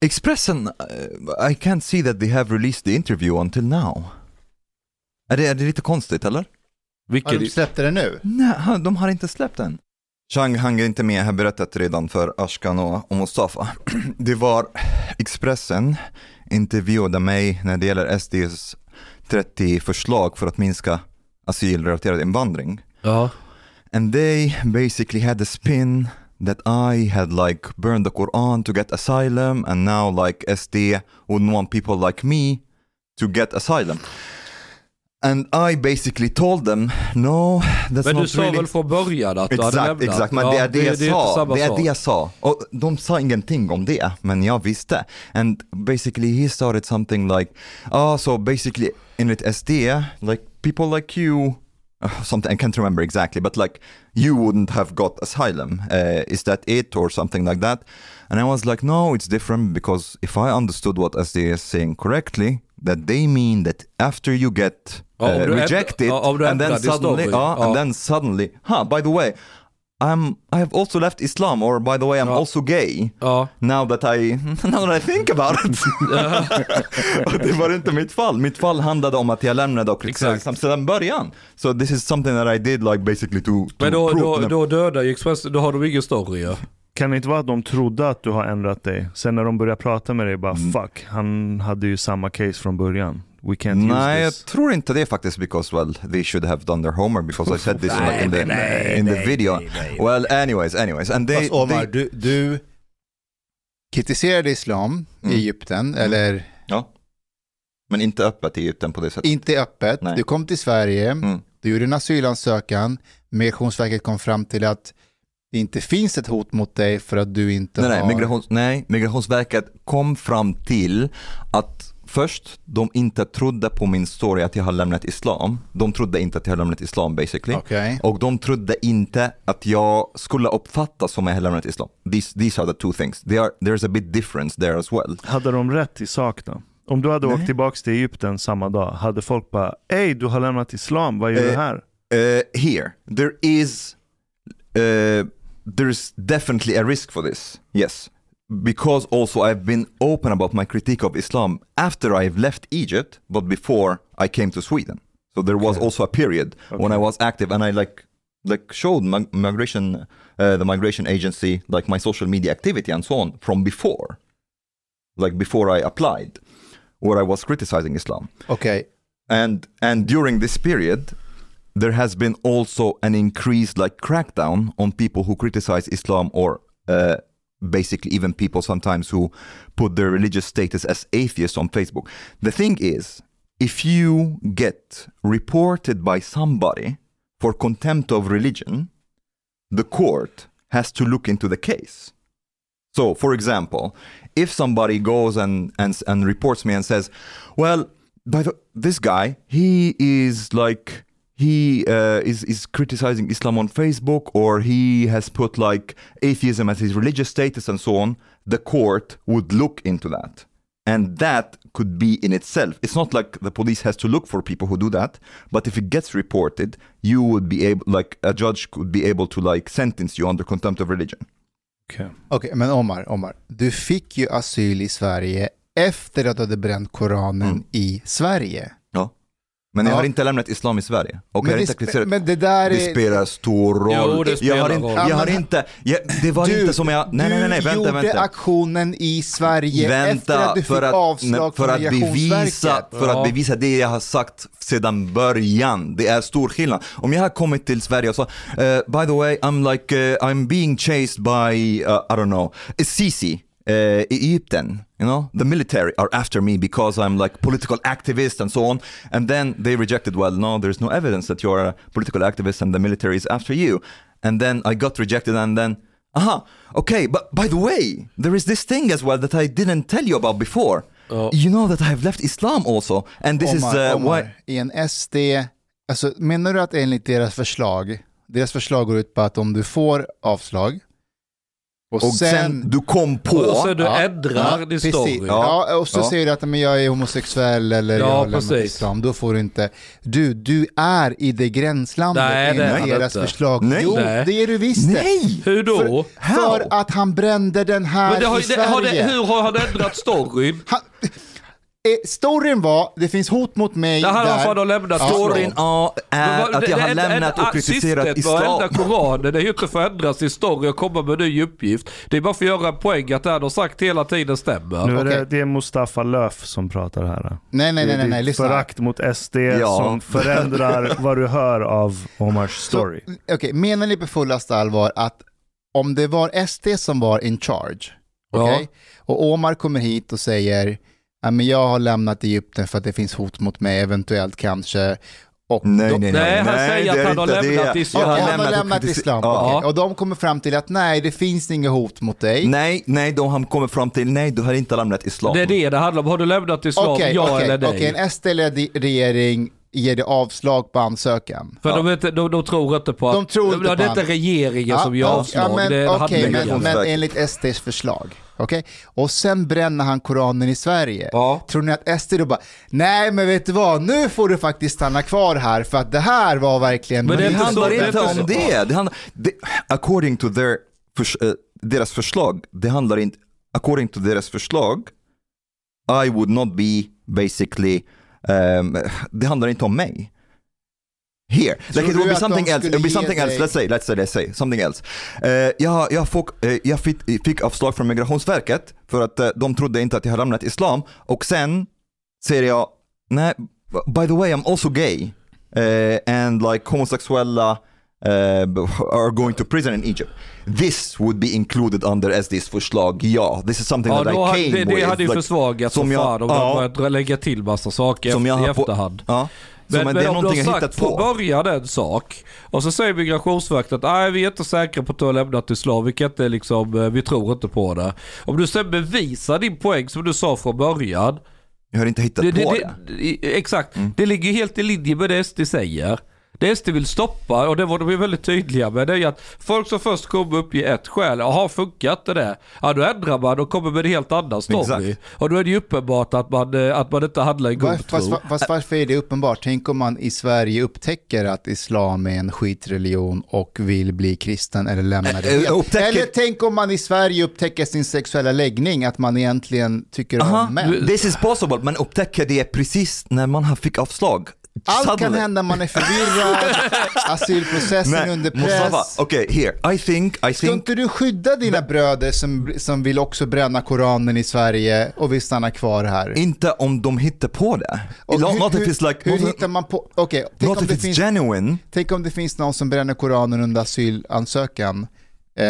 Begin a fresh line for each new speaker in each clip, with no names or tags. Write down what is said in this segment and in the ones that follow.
Expressen, uh, I can't see that they have released the interview until now. Är det, är det lite konstigt eller?
Har
Vilket,
de släppte det nu?
Nej, de har inte släppt den. Chang hänger inte med, jag har berättat redan för Ashkan och, och Mustafa. Det var Expressen intervjuade mig när det gäller SDs 30 förslag för att minska asylrelaterad invandring.
ja.
And they basically had a spin that I had like burned the Quran to get asylum and now like SD wouldn't want people like me to get asylum. And I basically told them, no, that's
Men du sa
really...
väl från början att du hade
Exakt,
lämnat?
exakt, men
Ja,
det är det, jag
är inte
sa. Det är det jag sa. Och de sa ingenting om det, men jag visste. And basically he started something like, ah, so basically enligt SD, like people like you, something I can't remember exactly, but like you wouldn't have got asylum. Uh, is that it or something like that? And I was like, no, it's different because if I understood what SD is saying correctly, that they mean that after you get
Ja,
uh,
du ändrar-
rejected
ja, du
and then suddenly, ja,
ja.
and then suddenly, huh, by the way, I'm, I have also left Islam or by the way I'm
Ja.
also gay.
Ja.
Now that I, now that I think about it. Det var inte mitt fall. Mitt fall handlade om att jag lämnade och kritiserade. Islam sedan början. So this is something that I did like basically to, to
Men då,
prove
då, då dödar ju Expressen, då har de ingen story ju.
Kan det inte vara att de trodde att du har ändrat dig? Sen när de börjar prata med dig bara
Mm.
fuck, han hade ju samma case från början. We can't
Nej,
use
jag
this.
tror inte det faktiskt because well they should have done their homework because I said this
Nej,
in the,
nej,
in the
nej,
video.
nej, nej.
Well anyways, anyways. And they,
Fast Omar,
they,
du, du kritiserade islam
Mm.
i Egypten, eller
ja. Men inte öppet i Egypten på det sättet.
inte öppet.
Nej.
Du kom till Sverige,
Mm.
du gjorde en asylansökan, Migrationsverket kom fram till att det inte finns ett hot mot dig för att du inte
Nej, nej,
har...
migrations, nej, Migrationsverket kom fram till att först de inte trodde på min story att jag har lämnat islam. De trodde inte att jag har lämnat islam basically.
Okej.
Och de trodde inte att jag skulle uppfattas som att jag har lämnat islam. These, these are the two things. They are, there's a bit difference there as well.
Hade de rätt i sak då? Om du hade
Nej.
åkt tillbaka till Egypten samma dag, hade folk bara Ey, du har lämnat islam, vad gör du
Eh,
här?
Uh, here, there is, uh, there's definitely a risk for this. Yes. Because also I've been open about my critique of Islam after I've left Egypt, but before I came to Sweden. So there was
Okay.
also a period when I was active and I like like showed mig- migration, uh, the migration agency, like my social media activity and so on from before, like before I applied, where I was criticizing Islam
Okej.
and and during this period there has been also an increased like crackdown on people who criticize islam or uh, basically even people sometimes who put their religious status as atheists on facebook. The thing is if you get reported by somebody for contempt of religion the court has to look into the case. So, for example, if somebody goes and, and, and reports me and says, well, by the, this guy, he is like, he uh, is, is criticizing Islam on Facebook or he has put like atheism as his religious status and so on, the court would look into that. And that could be in itself. It's not like the police has to look for people who do that, but if it gets reported, you would be able, like a judge could be able to like sentence you under contempt of religion.
Okej.
Okej, men Omar, Omar, du fick ju asyl i Sverige efter att du hade bränt Koranen
Mm.
i Sverige.
Ja. Men jag
Ja.
har inte lämnat islam i Sverige. Och jag har
det,
inte kritiserat.
men det där
Det spelar stor roll.
Jo, det spelar
jag har inte,
roll.
jag
Ja,
har inte, jag, det var
du,
inte som jag, nej nej nej, nej
du
vänta
gjorde
vänta.
aktionen i Sverige efter att du fick
för att,
avslag
för att bevisa, för att bevisa det jag har sagt sedan början. Det är stor skillnad. Om jag har kommit till Sverige och så, eh, by the way, I'm like, uh, I'm being chased by, uh, I don't know, Sisi. Uh, Egypten, you know, the military are after me because I'm like political activist and so on. And then they rejected, well, no, there's no evidence that you're a political activist and the military is after you. And then I got rejected and then, aha, okay, but by the way, there is this thing as well that I didn't tell you about before.
Ja.
You know that I have left Islam also. And this is
Omar,
uh,
Omar,
why...
i en SD, alltså menar du att enligt deras förslag, deras förslag går ut på att om du får avslag, Och,
Och sen, du kom på...
Och sen du
Ja,
ändrar din
precis.
story.
Ja, och så
Ja.
säger du att men jag är homosexuell eller
Ja,
jag
precis.
islam. Då får du inte. Du, du är i det gränslandet
Nej, det är
deras
inte.
förslag.
Nej.
Jo,
Nej.
det är du visst.
Nej!
Hur då?
För, för att han brände den här
Men det har,
i
det, har det,
Sverige.
hur har han ändrat storyn?
Han, storyn var, det finns hot mot mig
Det här har
där.
han lämnat
Ja.
Storyn ja, är
vad-
att
det-
jag har
det-
lämnat
det-
och kritiserat islam.
ändra Koranen det är ju inte för att ändra sin story och komma med en ny uppgift. Det är bara för att göra en poäng att det han har sagt hela tiden stämmer.
Nu är det, det är Mustafa Löf som pratar här.
Nej, nej, nej, nej, nej, lyssna.
Förakt mot SD
Ja.
som förändrar vad du hör av Omars story.
Så, Okej, menar ni på fullaste allvar att om det var SD som var in charge, okej, och Omar kommer hit och säger ja, men jag har lämnat Egypten för att det finns hot mot mig, eventuellt kanske. Och
Nej,
då-
nej,
Nej,
nej.
han säger att
det
han har
inte
lämnat
det.
islam.
Ja,
Jag
han har
lämnat
islam.
Ja.
okej. Och de kommer fram till att nej, det finns inget hot mot dig.
Nej, nej, de har kommit fram till nej, du har inte lämnat islam.
Det är det det handlar om. Har du lämnat islam,
Okej,
ja
okej,
eller nej?
okej, en SD-ledd regering ger det avslag på ansökan.
För
Ja.
de, inte, de, de tror inte på att...
De tror inte
det
på
är inte
han.
regeringen som gör
ja,
avslag.
ja, men,
det handläggaren.
men, men enligt SDs förslag. Okej? Och sen bränner han Koranen i Sverige.
Ja.
Tror ni att SD då bara, nej men vet du vad, nu får du faktiskt stanna kvar här för att det här var verkligen...
Men det inte
handlar
så-
inte om
så.
det. det, handlar, det according to their, förs, eh, deras förslag, det handlar inte, according to deras förslag, I would not be basically, um, det handlar inte om mig. Here, like it will be something else. It will be something else. Let's say, let's say, let's say something else. Eh, jag, jag, fick, eh, jag fick, fick avslag från Migrationsverket för att eh, de trodde inte att jag hade lämnat islam och sen säger jag, nej, by the way I'm also gay and like homosexuella are going to prison in Egypt. This would be included under SDs förslag, ja. This is something
Ja,
that I came
det, det
with.
hade ju
like,
försvagats
som
som
jag-
fan om
ja.
de börjat lägga till massa saker
som jag
efter, i efterhand.
Ja.
Men,
men, det är
om du
någonting jag
har sagt från början en sak och så säger Migrationsverket att nej vi är inte säkra på att du har lämnat islam, vi, kan inte, liksom, eh, vi tror inte på det. Om du sen bevisar din poäng som du sa från början.
Jag har inte hittat
Det,
på
det,
det.
exakt,
Mm.
det ligger helt i linje med det SD säger. Det SD vill stoppa, och det var de väldigt tydliga med, det är att folk som först kommer uppge ett skäl, jaha funkat det där? Ja då ändrar man och kommer med en helt annan story.
Exakt.
Och då är det ju uppenbart att man, eh, att man inte handlar i god
Var, fast,
tro.
fast varför är det uppenbart? Tänk om man i Sverige upptäcker att islam är en skitreligion och vill bli kristen eller lämna det helt.
upptäcker-
Eller tänk om man i Sverige upptäcker sin sexuella läggning, att man egentligen tycker
Aha,
om män.
this is possible, men upptäcker det precis när man har fick avslag.
Allt kan
Suddenly.
hända, man är förvirrad, asylprocessen
Nej,
under
Mustafa,
press.
okej, here. I think, I
Ska
think,
inte du skydda dina bröder som, som vill också bränna Koranen i Sverige och vill stanna kvar här?
inte om de hittar på det.
Och
not,
hur,
if
hur,
it's like,
hur
not,
hittar man på, okej, tänk, om det
it's
finns-
genuine.
tänk om det finns någon som bränner Koranen under asylansökan,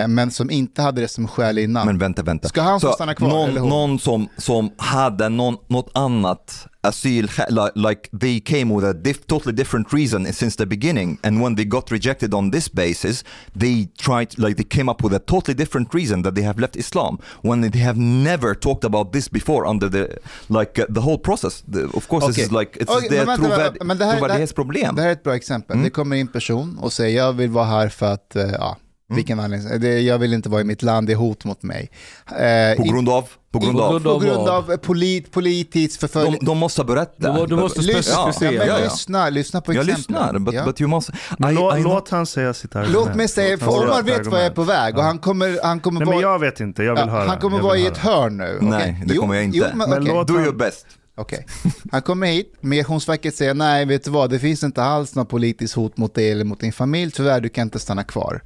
men som inte hade det som skäl innan.
Men vänta, vänta.
Ska han få stanna kvar,
Någon, någon som, som hade någon, något annat asyl, like, like they came with a diff, totally different reason since the beginning and when they got rejected on this basis they tried, like they came up with a totally different reason that they have left Islam when they have never talked about this before under the, like uh, the whole process. The, of course this
Okej.
is like, it's
Okej,
their
vänta,
trovärd,
men det här-
trovärdighetsproblem.
Det här är ett bra exempel.
Mm.
Det kommer in person och säger jag vill vara här för att, eh, ja,
Mm.
vilken anledning, det, jag vill inte vara i mitt land, det är hot mot mig. Eh,
på grund av, på grund
På
av.
grund
på grund av polit, politisk förföljelse.
De, de måste berätta.
Du- du måste
Lyssna,
specificera.
ja, men
Ja, ja.
lyssna, lyssna på
Jag
exemplen.
lyssnar, but,
Ja.
but you must...
Men
I- I
låt han säga sitt argument.
Låt mig säga, Omar vet vad jag är på väg och han kommer, han kommer
Nej
vara...
men jag vet inte, jag vill höra.
han kommer
jag
vara
vill
i ett
höra.
hörn nu.
Nej,
Okej.
det kommer jag inte.
Jo, men,
Men
okej.
låt-
Do
han-
your best.
Okej. Han kommer hit, Migrationsverket säger nej, vet du vad, det finns inte alls något politiskt hot mot dig eller mot din familj, tyvärr, du kan inte stanna kvar.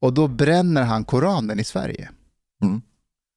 Och då bränner han Koranen i Sverige.
Mm.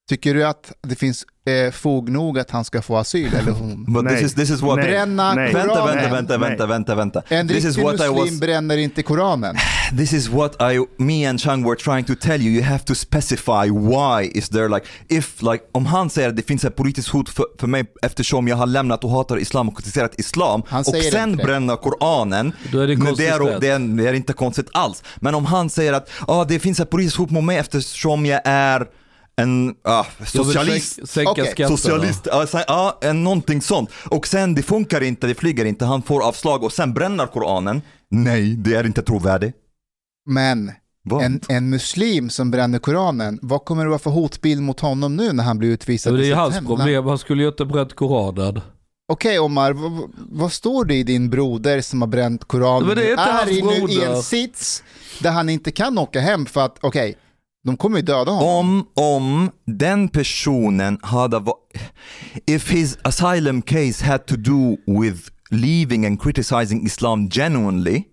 Tycker du att det finns eh, fog nog att han ska få asyl eller hon?
But
Nej.
this is, this is what...
Nej.
Bränna
Nej.
Vänta,
Koranen.
vänta, vänta, vänta, vänta, vänta.
En
This is
riktig muslim
was...
bränner inte Koranen.
This is what I, me and Chang were trying to tell you. You have to specify why is there like, if like, om han säger att det finns ett politiskt hot för, för mig eftersom jag har lämnat och hatar islam och kritiserat islam
Han
och
säger
sen bränner Koranen,
Då är det
men det, är, det, är, det är inte konstigt alls. Men om han säger att ah, det finns ett politiskt hot mot mig eftersom jag är en ah, socialist.
sänka- skatterna.
Socialist, ja, så- ja, eh, någonting sånt. Och sen det funkar inte, det flyger inte, han får avslag och sen bränner Koranen. Nej, det är inte trovärdigt.
Men? En, en muslim som bränner Koranen, vad kommer det vara för hotbild mot honom nu när han blir utvisad
Det är ju hans problem, han skulle ju inte bränt Koranen.
Okej Omar, vad, vad står det i din broder som har bränt Koranen?
Men det är inte hans
i nu i en sits där han inte kan åka hem för att, okej, de kommer ju döda honom.
Om, om den personen hade if his asylum case had to do with leaving and criticizing Islam genuinely,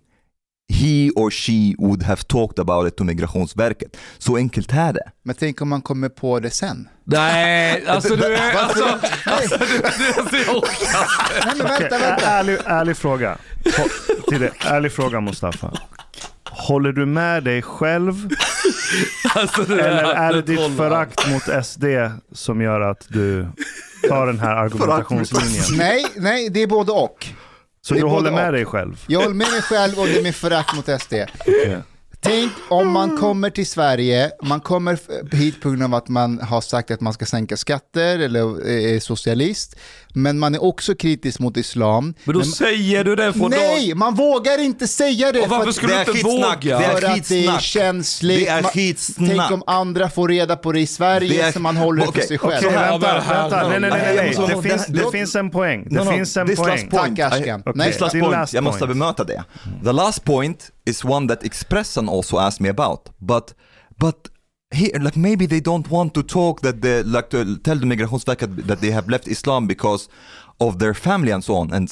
he or she would have talked about it to Migrationsverket. Så enkelt är det.
Men tänk om man kommer på det sen?
Nej, alltså du är... Alltså, alltså du, du, alltså, jag orkar
Nej men
Okej,
vänta,
ä-
vänta.
ärlig, ärlig fråga. Till det. Ärlig fråga Mustafa. Håller du med dig själv
alltså, du
eller är det ditt förakt mot SD som gör att du tar den här argumentationslinjen?
Nej, nej, det är både och.
Så
Det
du håller med
och.
dig själv?
Jag håller med mig själv och det är min förakt mot SD.
Okej.
Tänk om man kommer till Sverige, man kommer hit på grund av att man har sagt att man ska sänka skatter eller är socialist, men man är också kritisk mot islam.
Men då
Men-
säger du det från
Nej, man vågar inte säga det
Och varför skulle du inte våga?
Det är
för att det är känsligt.
Det är skitsnack.
Tänk om andra får reda på det i Sverige
Det är-
så man håller det
Okej,
för sig själv.
Okej,
här,
vänta, vänta. Nej, nej, nej, nej, Det, finns,
det-
finns en poäng. Det
No, no,
finns en
this
poäng.
Tack, Ashkan. Nej.
This last point,
last
jag måste
point.
bemöta det. The last point is one that Expressen also asked me about, but but here, like maybe they don't want to talk that they like to tell the Migrationsverket that they have left Islam because of their family and so on. And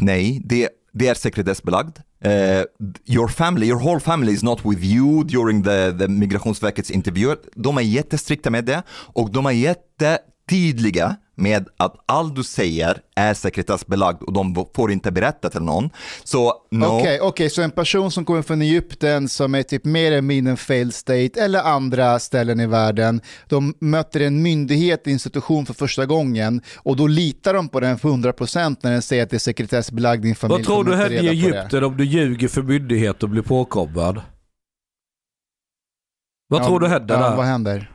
nej, det, det är sekretessbelagd. Uh, eh, your family, your whole family is not with you during the, the Migrationsverkets intervju. De är jättestrikta med det och de är jättetydliga med att allt du säger är sekretessbelagd och de får inte berätta till någon. Så no.
Okej, okej, så en person som kommer från Egypten som är typ mer eller mindre en failed state eller andra ställen i världen, de möter en myndighet, institution för första gången och då litar de på den för 100% när den säger att det är sekretessbelagd, din familj
Vad tror du händer i. Egypten om du ljuger för myndighet och blir påkommad? Vad
Ja,
tror du händer
ja,
där?
Vad händer?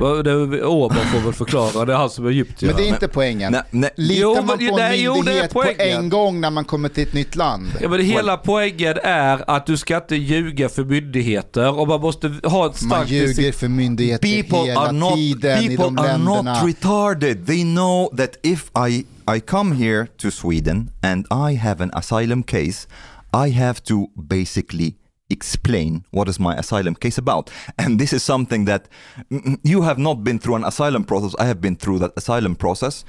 Det- Åman får väl förklara, det är han som är egyptier.
Men det är inte poängen.
Nej, nej.
Litar
Jo,
man
men-
på en
nej, jo, det är
myndighet på
poängen.
en gång när man kommer till ett nytt land?
Ja, men hela poängen är att du ska inte ljuga för myndigheter och man måste ha ett
Man
starkt...
ljuger för myndigheter
people
hela
are not
tiden i de
are
länderna.
not retarded they know that if i i come here to sweden and i have an asylum case i have to basically explain what is my asylum case about. And this is something that mm, you have not been through an asylum process. I have been through that asylum process.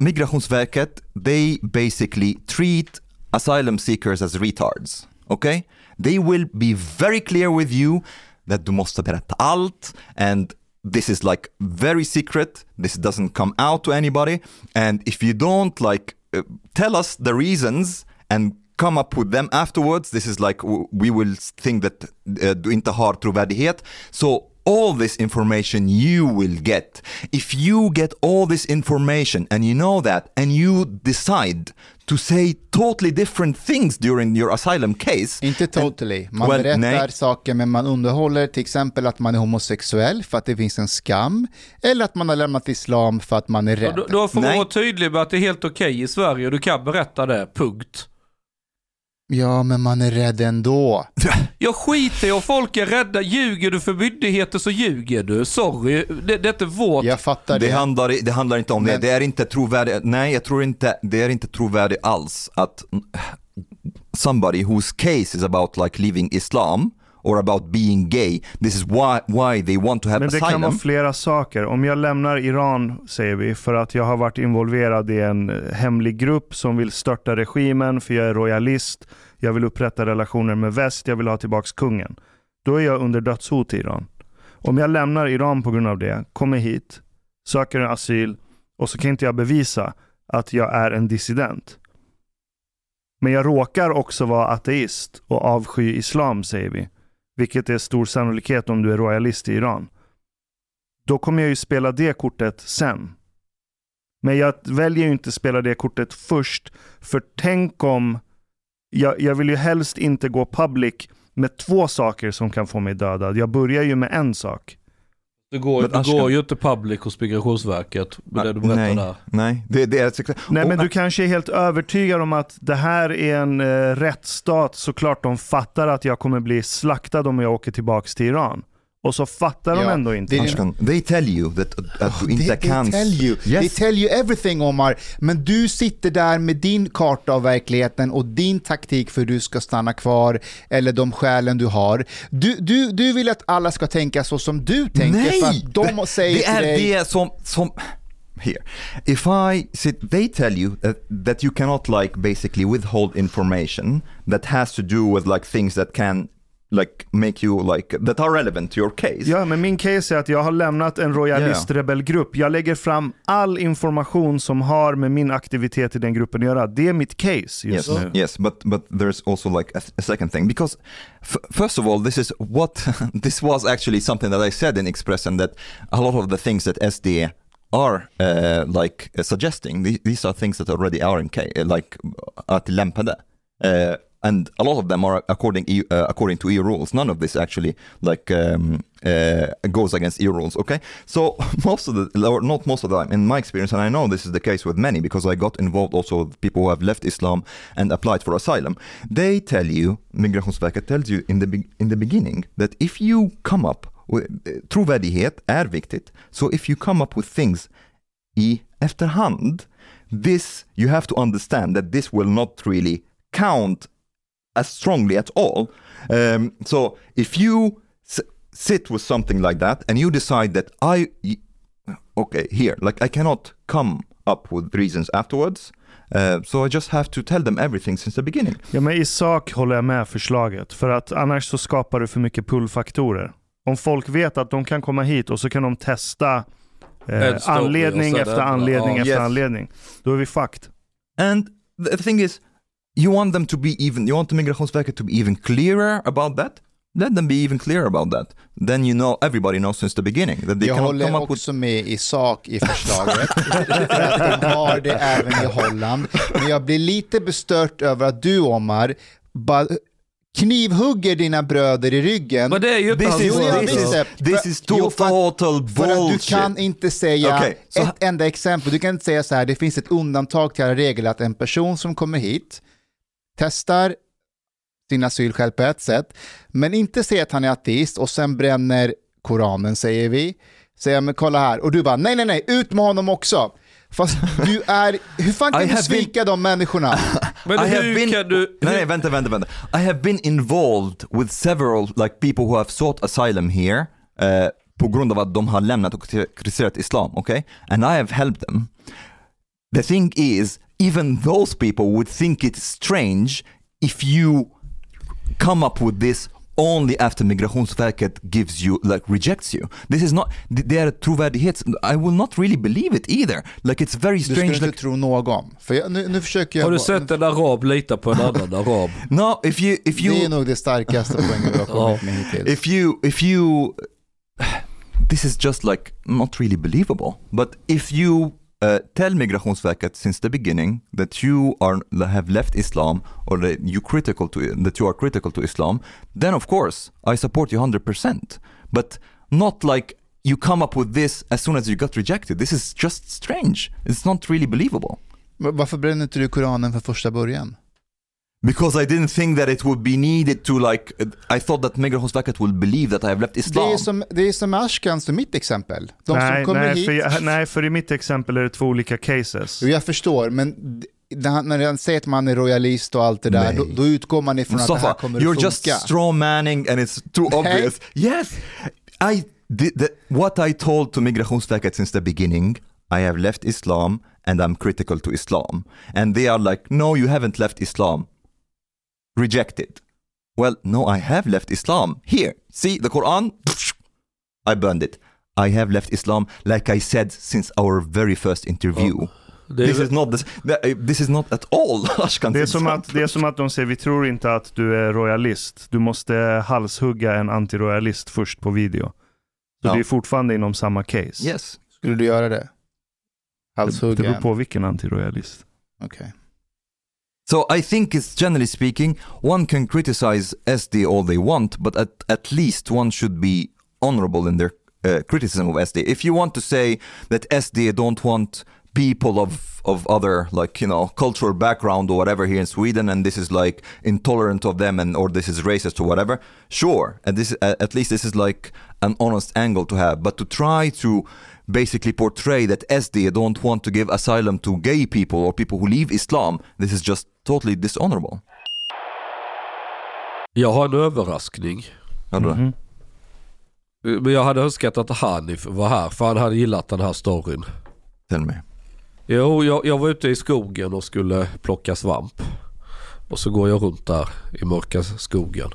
Migrationsverket they basically treat asylum seekers as retards okay? They will be very clear with you that du måste berätta allt and this is like very secret. This doesn't come out to anybody. And if you don't like uh, tell us the reasons and come up with them afterwards this is like we will think that uh, du inte har trovärdighet so all this information you will get if you get all this information and you know that and you decide to say totally different things during your asylum case
Inte totally. Man
Well,
berättar
nej.
saker men man underhåller till exempel att man är homosexuell för att det finns en skam. Eller att man har lämnat islam för att man är
Ja,
rädd.
Då, då får man vara tydlig med att det är helt okej i Sverige och du kan berätta det, punkt.
Ja, men man är rädd ändå.
Jag skiter i om folk är rädda. Ljuger du för myndigheter så ljuger du. Sorry, det, det är inte vårt.
Jag fattar det.
Det handlar, det handlar inte om det,
Men-
det är inte trovärdigt, nej jag tror inte, det är inte trovärdigt alls att somebody whose case is about like leaving Islam or about being gay, this is why, why they want to have
Men det kan
asylum.
vara flera saker. Om jag lämnar Iran, säger vi, för att jag har varit involverad i en hemlig grupp som vill störta regimen, för jag är royalist, jag vill upprätta relationer med väst, jag vill ha tillbaks kungen. Då är jag under dödshot i Iran. Om jag lämnar Iran på grund av det, kommer hit, söker en asyl och så kan inte jag bevisa att jag är en dissident. Men jag råkar också vara ateist och avsky islam, säger vi. Vilket är stor sannolikhet om du är royalist i Iran. Då kommer jag ju spela det kortet sen. Men jag väljer ju inte spela det kortet först. För tänk om... Jag, jag vill ju helst inte gå public med två saker som kan få mig dödad. Jag börjar ju med en sak.
Du går,
Men
du
Ashkan-
går ju inte public hos Migrationsverket med det du berättar
nej,
där.
nej, det, det är.
Nej men du kanske är helt övertygad om att det här är en eh, rättsstat, såklart de fattar att jag kommer bli slaktad om jag åker tillbaks till Iran. Och så fattar de
Ja,
ändå inte.
är-
Ashkan, they tell you that, att du
Oh,
inte
they,
kan...
they tell you. They tell you everything Omar. Men du sitter där med din karta av verkligheten och din taktik för hur du ska stanna kvar eller de skälen du har. Du, du, du vill att alla ska tänka så som du tänker
Nej!
för att de
det,
säger
det är
dig...
det som, som... Here. If I sit, they tell you that, that you cannot like basically withhold information that has to do with like things that can like make you like, that are relevant to your case.
Ja, men min case är att jag har lämnat en royalistrebellgrupp. Jag lägger fram all information som har med min aktivitet i den gruppen att göra. Det är mitt case just
Yes,
nu.
yes, but but there's also like a, a second thing because first of all, this is what this was actually something that I said in Expressen that a lot of the things that SD are uh, like uh, suggesting the- these are things that already are in like are tillämpade. Uh, and a lot of them are according EU, uh, according to EU rules. None of this actually like um, uh, goes against EU rules. Okay, so most of the, or not most of the time, in my experience, and I know this is the case with many because I got involved also with people who have left Islam and applied for asylum. They tell you, Migrationsverket tells you in the in the beginning that if you come up with trovärdighet är viktigt. So if you come up with things i efterhand, this you have to understand that this will not really count as strongly at all. Um, so if you s- sit with something like that and you decide that I, okay, here, like I cannot come up with reasons afterwards. Uh, so I just have to tell them everything since the beginning.
Ja, men I sak håller jag med förslaget. För att annars så skapar du för mycket pullfaktorer. Om folk vet att de kan komma hit och så kan de testa eh, anledning efter anledning
Ja.
efter
Yes.
anledning. Då är vi fucked.
And the thing is, you want them to be even, you want the Migrationsverket to be even clearer about that? Let them be even clearer about that. Then you know, everybody knows since the beginning that they
Jag
cannot
håller
come up with
också med i sak i förslaget, för att de har det även i Holland. Men jag blir lite bestört över att du, Omar, bara knivhugger dina bröder i ryggen.
Men det är ju inte
This is, this is, this
För-
is
jo, för att-
total
För du
bullshit.
kan inte säga
Okej, så-
ett enda exempel. Du kan inte säga så här, det finns ett undantag till alla regler att en person som kommer hit testar sin asylskäl på ett sätt, men inte säga att han är ateist och sen bränner Koranen säger vi. Säger men kolla här, och du bara nej nej nej, ut med honom också. Fast du är, hur fan kan
I
du
have been-
svika de människorna?
Men
I have
hur
been,
kan du...
Nej, nej, vänta, vänta, vänta. I have been involved with several like people who have sought asylum here eh, på grund av att de har lämnat och kritiserat islam, okay? And I have helped them. The thing is, even those people would think it's strange if you come up with this only after Migrationsverket gives you, like rejects you. This is not, det är trovärdighets, I will not really believe it either. Like it's very
Du
strange.
skulle inte
like,
tro någon. För jag, nu, nu försöker jag...
Har du
bara-
sett en arab lita på en annan arab?
no, if you, if you...
Det är nog det starkaste poängen du har kommit med hittills.
if you if you this is just like not really believable but if you uh, tell migrationsverket since the beginning that you are have left islam or that you critical to that you are critical to islam then of course i support you 100% but not like you come up with this as soon as you got rejected. This is just strange. It's not really believable.
Varför bränner inte du Koranen från första början?
Because i didn't think that it would be needed to like i thought that migrationsverket will believe that i have left
Det
islam
är som, det är som Ashkans och mitt exempel. De
nej,
som kommer
nej,
hit...
för jag, nej, för i mitt exempel är det två olika cases.
Jag förstår, men när han- säger att man är royalist och allt det där, då, då utgår man ifrån att det här
Mustafa,
kommer
you're
att
just
funka.
straw manning and it's too
Nej.
obvious. Yes, I did the, what I told to Migrationsverket since the beginning. I have left Islam and I'm critical to Islam, and they are like, no, you haven't left Islam. Rejected. Well, no, I have left Islam. Here, see the Quran. I burned it. I have left Islam, like I said since our very first interview.
Det
This
är,
is not this. This is not at all. Ashkan
Det är, som att, det är som att de säger, vi tror inte att du är royalist. Du måste halshugga en antiroyalist först på video. Så
Ja.
det är fortfarande inom samma case.
Yes.
Skulle du göra det?
Det, det
Halshugga
beror på vilken antiroyalist.
Okej.
So I think it's generally speaking, one can criticize SD all they want, but at, at least one should be honorable in their uh, criticism of SD. If you want to say that SD don't want people of of other like you know cultural background or whatever here in Sweden and this is like intolerant of them and or this is racist or whatever sure and this at least this is like an honest angle to have but to try to basically portray that SD don't want to give asylum to gay people or people who leave Islam this is just totally dishonorable
Jag har en överraskning.
Hade du?
Mhm.
Men jag hade önskat att Hanif var här för han hade gillat den här storyn.
Tell me
Jo, jag, jag var ute i skogen och skulle plocka svamp. Och så går jag runt där i mörka skogen.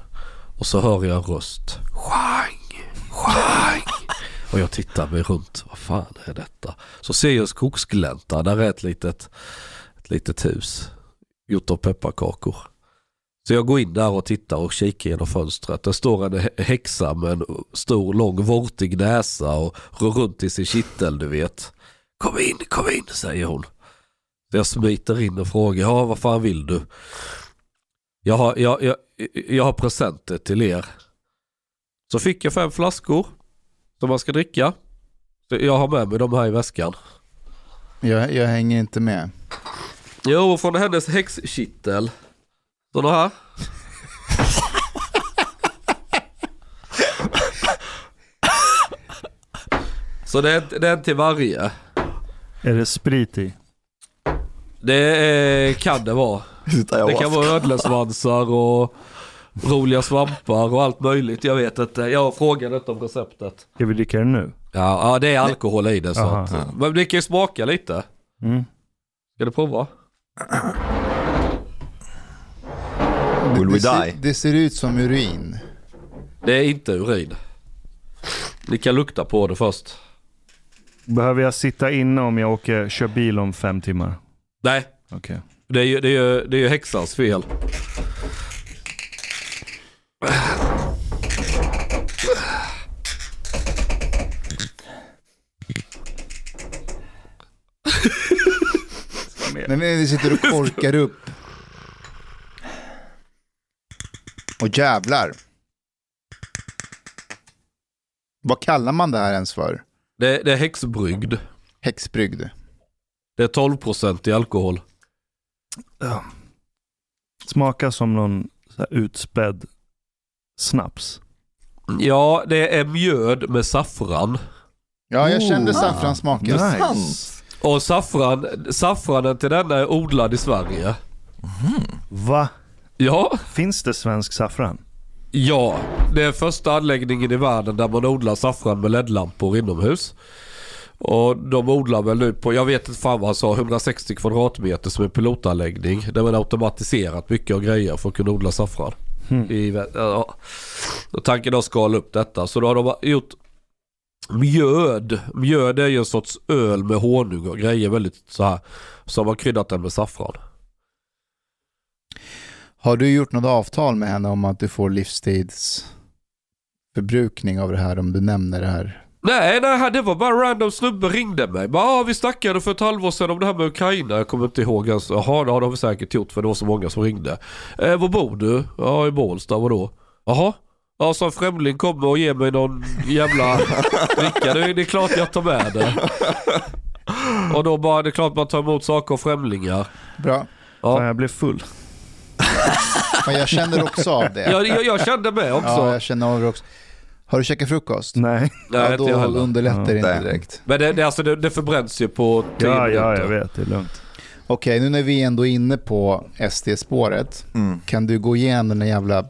Och så hör jag en röst. Schang, schang. Och jag tittar mig runt. Vad fan är detta? Så ser jag skogsglänta. Där är ett litet, ett litet hus. Gjort av pepparkakor. Så jag går in där och tittar och kikar genom fönstret. Där står en häxa med en stor lång vortig näsa och rör runt i sin kittel du vet. Kom in, kom in, säger hon. Så jag smiter in och frågar, ja vad fan vill du? Jag har, jag, jag, jag har presenter till er. Så fick jag fem flaskor som man ska dricka. Så jag har med mig de här i väskan.
Jag, jag hänger inte med.
Jo, från hennes häxkittel. Sådana här. Så det är, det är en till varje.
Är det sprit i?
Det är, kan det vara. Det kan vara ödlesvansar och roliga svampar och allt möjligt. Jag vet inte. Jag frågade inte om receptet.
Ska vi dricka det nu?
Ja, ja det är alkohol i det så
Aha.
att, Men det kan ju smaka lite.
Mm.
Ska du prova?
Will we
det, ser, det ser ut som urin.
Det är inte urin. Ni kan lukta på det först.
Behöver jag sitta inne om jag åker, kör bil om fem timmar?
Nej,
Okej.
det är ju, det är ju, det är ju häxans fel.
Men vi sitter och korkar upp. Och jävlar. Vad kallar man det här ens för?
Det, det är häxbrygd.
Häxbrygd.
Det är 12% i alkohol.
Smakar som någon så här utspädd snaps.
Ja, det är mjöd med saffran.
Ja, jag
Oh.
kände saffransmaken.
Nice.
Och saffran, saffranen till denna är odlad i Sverige.
Va?
Ja,
Finns det svensk saffran?
ja. Det är första anläggningen i världen där man odlar saffran med LED-lampor inomhus. Och de odlar väl nu på, jag vet inte fan vad han sa, 160 kvadratmeter som en pilotanläggning. Där man automatiserat mycket av grejer för att kunna odla saffran.
Hmm.
I, vä- ja. Och tanken är att skala upp detta. Så då har de gjort mjöd. Mjöd är ju en sorts öl med honung och grejer väldigt så här. Så har man kryddat den med saffran.
Har du gjort något avtal med henne om att du får livstidsförbrukning av det här om du nämner det här?
Nej, nej, det var bara random snubbe ringde mig. Bara, ah, vi snackade för ett halvår sedan om det här med Ukraina. Jag kommer inte ihåg ens. Jaha, det har de säkert gjort för det var så många som ringde. Eh, var bor du? Ja, i Bålsta. Vadå? Jaha? Ja, så en främling kommer och ger mig någon jävla dricka. Det, är- det är klart jag tar med det. Och då bara, det är klart man tar emot saker av främlingar.
Bra.
Fan,
Ja.
jag blev full.
Men jag känner också av det.
Jag, jag, jag kände med också.
Ja, jag känner av det också. Har du käkat frukost?
Nej.
Nej,
ja,
jag
då
heller.
underlättar det inte direkt.
Men det, det, alltså, det, det förbränns ju på tio
Ja, ja, jag vet. Det är lugnt.
Okej, nu när vi ändå är inne på SD-spåret,
Mm.
kan du gå igenom den jävla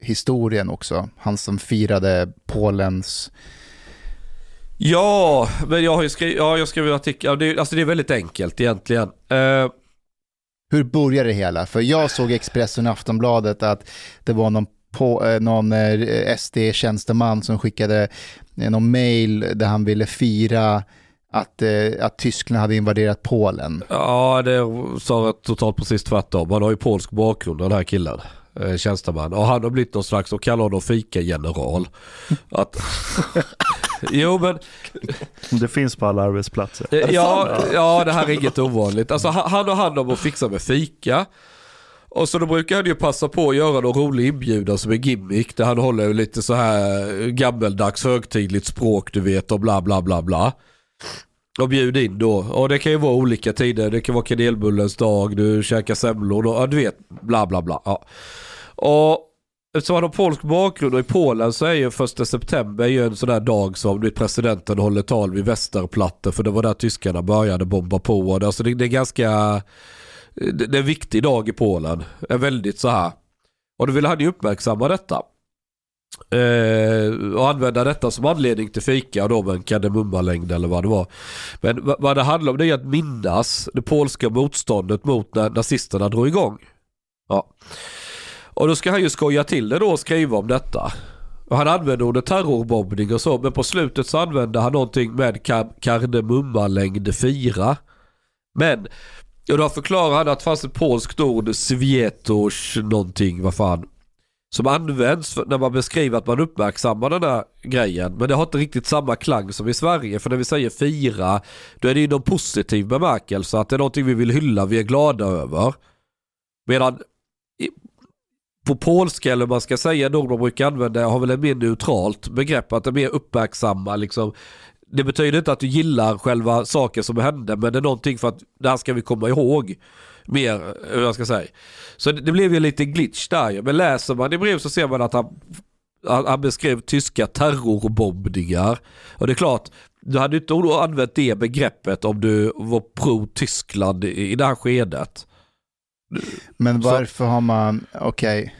tårthistorien också? Han som firade Polens...
Ja, men jag har ju skrivit, ja, jag artikel. Ja, det, alltså det är väldigt enkelt egentligen. Eh,
Hur började det hela? För jag såg Expressen och Aftonbladet att det var någon, på, eh, någon eh, SD-tjänsteman som skickade eh, någon mail där han ville fira att, att Tyskland hade invaderat Polen.
ja, det sa jag totalt precis tvärtom. Han har ju polsk bakgrund den här killen. Eh, tjänsteman. Och han har blivit någon slags, och kallar honom fika-general. Att, jo men,
Det finns på alla arbetsplatser.
eh, ja, ja det här är inget ovanligt. Alltså han, har hand om att fixa med fika. Och så då brukar han ju passa på att göra någon rolig inbjudan som är gimmick. Där han håller lite så här gammeldags högtidligt språk du vet och bla bla bla bla. Och bjud in då. Och det kan ju vara olika tider. Det kan vara kanelbullens dag, du käkar semlor, då, ja, du vet bla bla bla. Ja. Och Eftersom han har polsk bakgrund och i Polen så är ju första september ju en sån där dag som vet, presidenten håller tal vid Västerplatte för det var där tyskarna började bomba på. Alltså det, det är ganska, det, det är en viktig dag i Polen. Det är väldigt så här. Och då vill han ju uppmärksamma detta. Eh, och använda detta som anledning till fika då med en kardemummalängd eller vad det var. Men vad det handlar om det är att minnas det polska motståndet mot när nazisterna drog igång. Ja. Och då ska han ju skoja till det då och skriva om detta. Och han använde ordet terrorbombning och så men på slutet så använde han någonting med kardemummalängd 4. Men och då förklarar han att det fanns ett polskt ord, svietos någonting, vad fan. Som används när man beskriver att man uppmärksammar den här grejen. Men det har inte riktigt samma klang som i Sverige. För när vi säger fira, då är det ju någon positiv bemärkelse. Att det är någonting vi vill hylla, vi är glada över. Medan på polska eller man ska säga då de brukar använda har väl ett mer neutralt begrepp. Att det är mer uppmärksamma liksom. Det betyder inte att du gillar själva saken som hände men det är någonting för att det här ska vi komma ihåg. Mer, hur jag ska säga. Så det, det blev ju lite glitch där Men läser man i brev så ser man att han, han beskrev tyska terrorbombningar. Och det är klart, du hade inte använt det begreppet om du var pro-Tyskland i, i det här skedet.
Men varför har man, okej. Okay.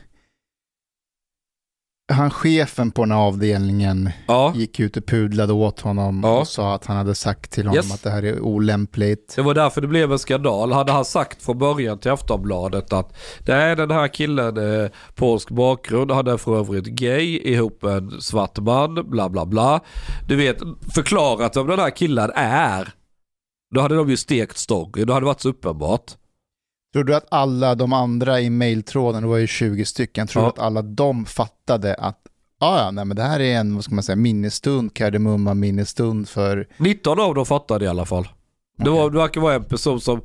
Han chefen på den här avdelningen ja. gick ut och pudlade åt honom ja. och sa att han hade sagt till honom yes. att det här är olämpligt.
Det var därför det blev en skandal. Hade han sagt från början till Aftonbladet att det är den här killen eh, polsk bakgrund, han är för övrigt gay ihop med en svart man, bla bla bla. Du vet, förklarat vem den här killen är. Då hade de ju stekt stång, då hade det varit så uppenbart.
Tror du att alla de andra i mailtråden, det var ju 20 stycken, tror du att alla de fattade att ah, ja, nej, men det här är en vad ska man säga, minnesstund, kardemumma minnesstund för...
19 av dem fattade i alla fall. Okay. Det, var, det verkar vara en person som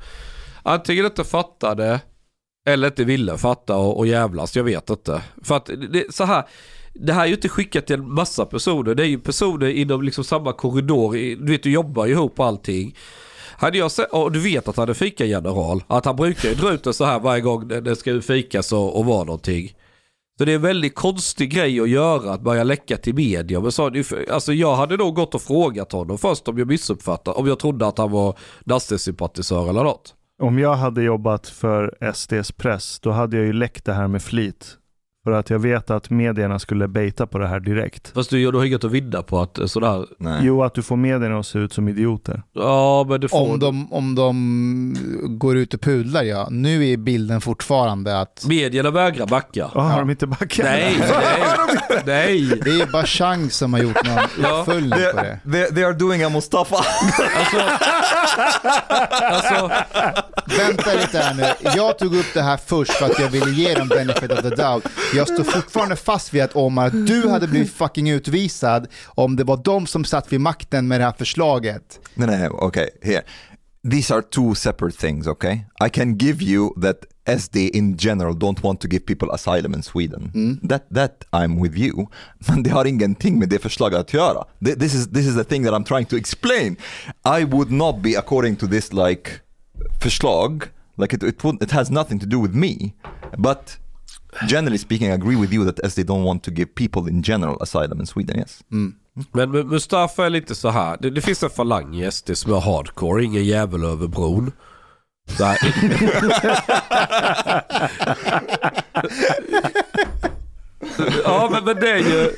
antingen inte fattade eller inte ville fatta och, och jävlas, jag vet inte. För att det, så här, det här är ju inte skickat till en massa personer, det är ju personer inom liksom samma korridor, du vet du jobbar ju ihop allting. Hade jag sett, och du vet att han är fikageneral, att han brukar ju dra ut det så här varje gång det ska fikas och, och vara någonting. Så det är en väldigt konstig grej att göra, att börja läcka till media. Men så, alltså jag hade nog gått och frågat honom först om jag missuppfattade, om jag trodde att han var nazisympatisör eller något.
Om jag hade jobbat för SDs press, då hade jag ju läckt det här med flit. För att jag vet att medierna skulle baita på det här direkt.
Fast du, du har inget att vinna på att eh, sådär...
Nej. Jo, att du får medierna att se ut som idioter.
Ja, men du får...
Om de, om de går ut och pudlar ja. Nu är bilden fortfarande att...
Medierna vägrar backa.
Oh, har de inte backat?
Nej, nej, nej.
Det är bara Chang som har gjort någon uppföljning på det.
They, they are doing a Mustafa. alltså,
alltså... Vänta lite här nu. Jag tog upp det här först för att jag ville ge dem benefit of the doubt. Jag står fortfarande fast vid att Omar, att du hade blivit fucking utvisad om det var de som satt vid makten med det här förslaget.
Nej, nej, okej. Okay. Here. These are two separate things, okay? I can give you that SD in general don't want to give people asylum in Sweden. Mm. That, that I'm with you. Men det har ingenting med det förslaget att göra. This is, this is the thing that I'm trying to explain. I would not be according to this like förslag, like it, it, it has nothing to do with me. But generally speaking, I agree with you that as they don't want to give people in general asylum in Sweden, yes. Mm.
Men Mustafa är lite så här. Det, det finns en falang i SD som är hardcore, ingen jävel över bron. ja men, men det är ju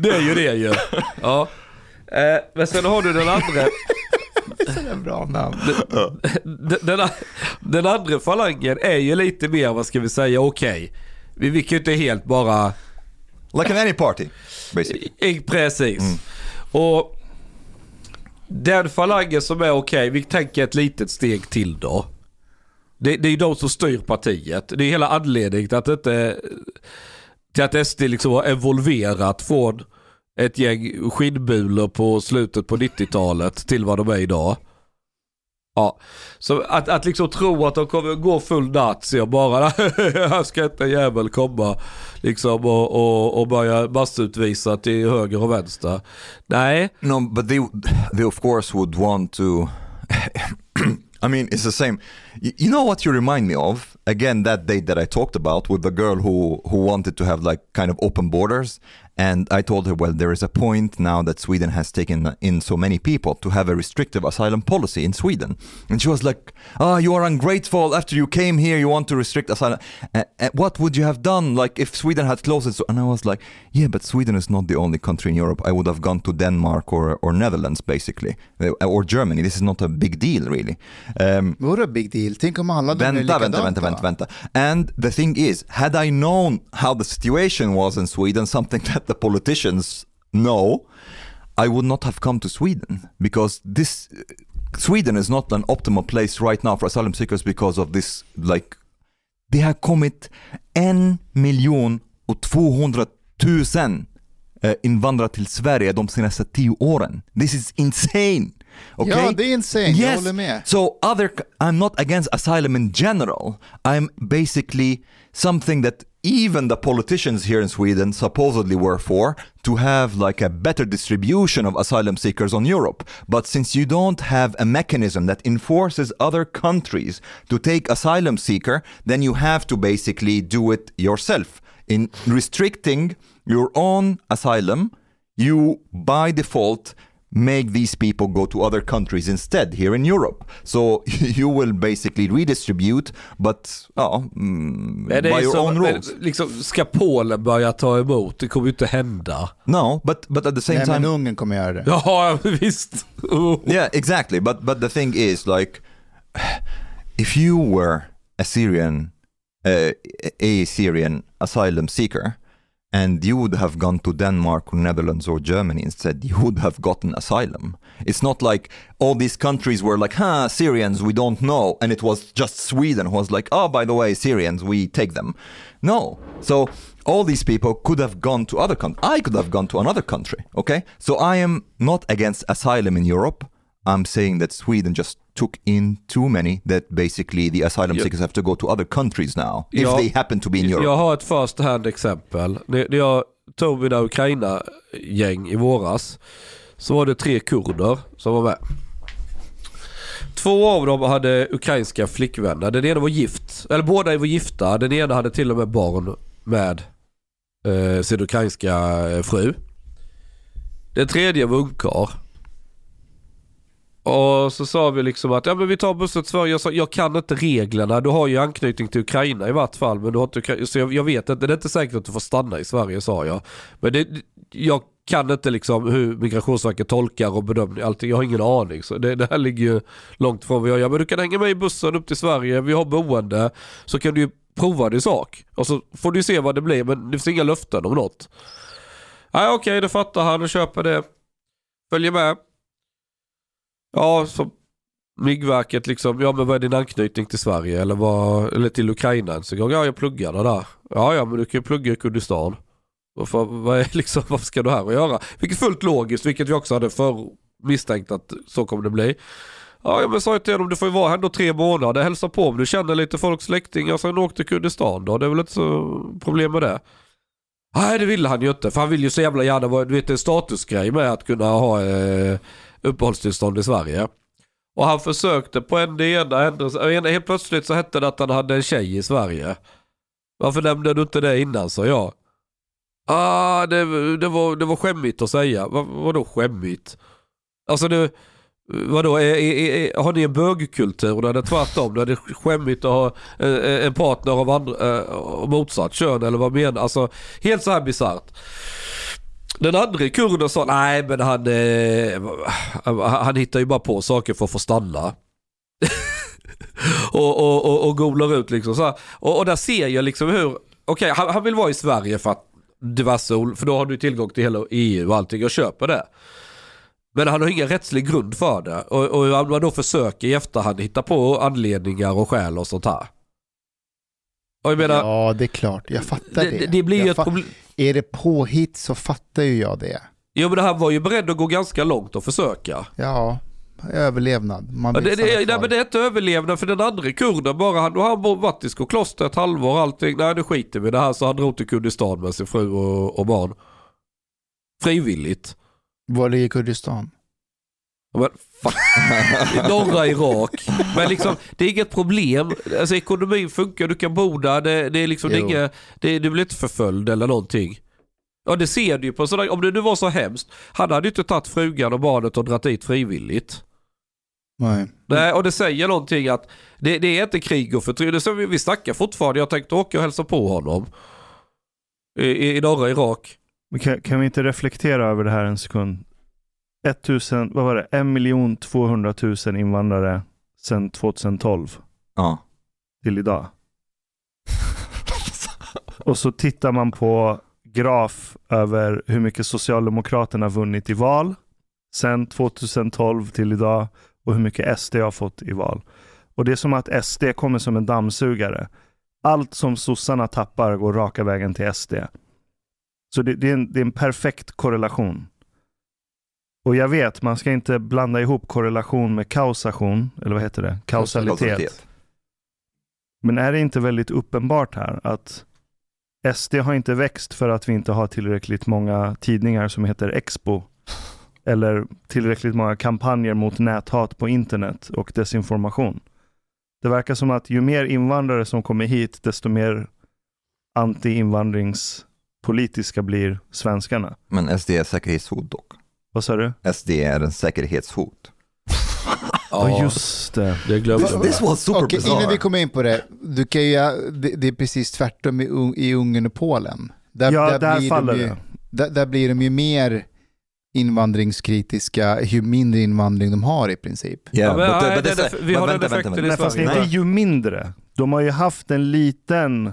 det är ju det ju. Ja. Eh, men sen har du den andra.
Sådär bra namn.
Den, den, den, andra falangen är ju lite mer, vad ska vi säga, okej. Okay. Vi, vi kan ju inte helt bara...
Like in any party, basically.
Precis. Mm. Och den falangen som är okej, okay, vi tänker ett litet steg till då. Det, det är ju de som styr partiet. Det är hela anledningen till att, inte, till att SD liksom har evolverat från ett gäng skinnbulor på slutet på 90-talet till vad de är idag. Ja, så att, att liksom tro att de kommer gå full nazi och bara här ska inte en jävel komma liksom och, och, och börja massutvisa till höger och vänster. Nej.
No, but they they of course would want to. I mean, it's the same. You, you know what you remind me of? Again, that date that I talked about with the girl who who wanted to have like kind of open borders, and I told her, well, there is a point now that Sweden has taken in so many people to have a restrictive asylum policy in Sweden, and she was like, "Ah, oh, you are ungrateful. After you came here, you want to restrict asylum. Uh, uh, what would you have done, like if Sweden had closed it?" So, and I was like, "Yeah, but Sweden is not the only country in Europe. I would have gone to Denmark or or Netherlands, basically, uh, or Germany. This is not a big deal, really." Um,
Vadå big deal? Tänk om alla de är
Vänta, vänta, vänta, vänta, vänta. And the thing is, had I known how the situation was in Sweden, something that the politicians know, I would not have come to Sweden because this Sweden is not an optimal place right now for asylum seekers because of this like det har kommit en miljon och 200 000 eh, invandrare till Sverige de senaste tio åren. This is insane. Okay?
Ja, det är insane. Jag
Yes.
håller med.
So other, I'm not against asylum in general. I'm basically something that even the politicians here in Sweden supposedly were for to have like a better distribution of asylum seekers on Europe. But since you don't have a mechanism that enforces other countries to take asylum seeker, then you have to basically do it yourself. In restricting your own asylum, you by default make these people go to other countries instead here in Europe. So you will basically redistribute, but ja, mm,
Men det
by your
så,
own
men
rules.
liksom, ska Polen börja ta emot? Det kommer ju inte hända.
No, but but at the same
Nej, men
time,
Ungern kommer göra det.
Ja, visst. Oh.
yeah, exactly. But but the thing is, like, if you were a Syrian, uh, a Syrian asylum seeker, and you would have gone to Denmark or Netherlands or Germany instead, you would have gotten asylum. It's not like all these countries were like, huh, Syrians, we don't know. And it was just Sweden who was like, oh, by the way, Syrians, we take them. No. So all these people could have gone to other countries. I could have gone to another country. Okay. So I am not against asylum in Europe. I'm saying that Sweden just took in too many that basically the asylum seekers have to go to other countries now if
Ja.
they happen to be in Europe.
Jag har ett first hand exempel. När när jag tog mina Ukraina-gäng i våras så var det tre kurder som var med. Två av dem hade ukrainska flickvänner. Den ena var gift, eller båda var gifta. Den ena hade till och med barn med eh, sin ukrainska eh, fru. Den tredje var ungkarl. Och så sa vi liksom att ja, men vi tar bussen till Sverige. Jag sa jag kan inte reglerna. Du har ju anknytning till Ukraina i vart fall. Men du har inte, Ukra- så jag, jag vet inte. Det är inte säkert att du får stanna i Sverige sa jag. Men det, jag kan inte liksom hur Migrationsverket tolkar och bedömer allting. Jag har ingen aning. Så det, det här ligger ju långt från vad jag gör. Men du kan hänga med i bussen upp till Sverige. Vi har boende. Så kan du ju prova din sak. Och så får du se vad det blir. Men det finns inga löften om något. Nej okej, det fattar han och köper det. Följer med. Ja, så Myggverket liksom, ja men vad är din anknytning till Sverige eller, vad, eller till Ukraina ens en gång? Ja, jag pluggade där. Ja, ja men du kan ju plugga i Kurdistan. Varför, vad är liksom, vad ska du här och göra? Vilket är fullt logiskt, vilket vi också hade för misstänkt att så kommer det bli. Ja, men sa jag till honom, du får ju vara här ändå tre månader, hälsa på om du känner lite folks släktingar, sen åk till Kurdistan då. Det är väl inte så problem med det. Nej, det ville han ju inte, för han vill ju så jävla gärna vara, du vet en statusgrej med att kunna ha eh, uppehållstillstånd i Sverige. Och han försökte på en det ena händelsen, Helt plötsligt så hette det att han hade en tjej i Sverige. Varför nämnde du inte det innan sa jag. Ah, det, det, var, det var skämmigt att säga. Vad, vadå skämmigt? Alltså det, vadå, är, är, är, har ni en bögkultur där det är tvärtom? Där det är skämmigt att ha eh, eh, en partner av andra, eh, motsatt kön eller vad menar Alltså helt så här bisarrt. Den andra kurden sa nej men han, eh, han hittar ju bara på saker för att få stanna. och, och, och, och googlar ut liksom så. Och, och där ser jag liksom hur, okej han, han vill vara i Sverige för att diverse, för då har du tillgång till hela EU och allting, jag köper det. Men han har ingen rättslig grund för det. Och, och man då försöker i efterhand hitta på anledningar och skäl och sånt här. Och jag menar,
Ja, det är klart. Jag fattar
det,
det.
det, det blir ju ett problem.
Är det påhitt så fattar ju jag det.
Jo men han var ju beredd att gå ganska långt och försöka.
Ja, överlevnad. Man
Ja, det, det, nej, men det är inte överlevnad för den andra kurden bara. Han, har han varit i Skokloster ett halvår och allting. Nej nu skiter vi i det här så han drog till Kurdistan med sin fru och, och barn. Frivilligt.
Var ligger Kurdistan?
Ja, Men. I norra Irak. Men liksom, det är inget problem. Alltså ekonomin funkar, du kan bo där. Det, det är liksom det är inget, det, du blir inte förföljd eller någonting. Ja det ser du ju på sådär, om det nu var så hemskt. Han hade ju inte tagit frugan och barnet och dragit dit frivilligt.
Nej.
Nej, och det säger någonting att det, det är inte krig och förtryck. Vi, vi snackar fortfarande. Jag tänkte åka och hälsa på honom. I, i, i norra Irak.
Kan, kan vi inte reflektera över det här en sekund? 1000, vad var det? 1 200 000 invandrare sedan 2012
Ja.
till idag. Och så tittar man på graf över hur mycket Socialdemokraterna vunnit i val sedan 2012 till idag och hur mycket SD har fått i val. Och det är som att SD kommer som en dammsugare. Allt som sossarna tappar går raka vägen till SD. Så det, det, är en, det är en perfekt korrelation. Och jag vet, man ska inte blanda ihop korrelation med kausation, eller vad heter det? Kausalitet.
Kausalitet.
Men är det inte väldigt uppenbart här att SD har inte växt för att vi inte har tillräckligt många tidningar som heter Expo eller tillräckligt många kampanjer mot näthat på internet och desinformation. Det verkar som att ju mer invandrare som kommer hit, desto mer anti-invandringspolitiska blir svenskarna.
Men SD är säkerhetshot dock.
Vad sa du?
SD är en säkerhetshot.
Ja, just det.
det glömde
This,
jag.
this was super
Okej,
bizarre.
innan vi kommer in på det, du kan ju, det, det är precis tvärtom i, i Ungern och Polen. Där,
Ja, där
blir
faller
de ju,
det.
Där, där blir de ju mer invandringskritiska ju mindre invandring de har i princip.
Yeah,
Ja, men,
but,
nej,
but
den
this-
eff- vi har
vänta,
den
vänta,
effekten
vänta.
i
Nej, fast
Sverige.
inte ju mindre. De har ju haft en liten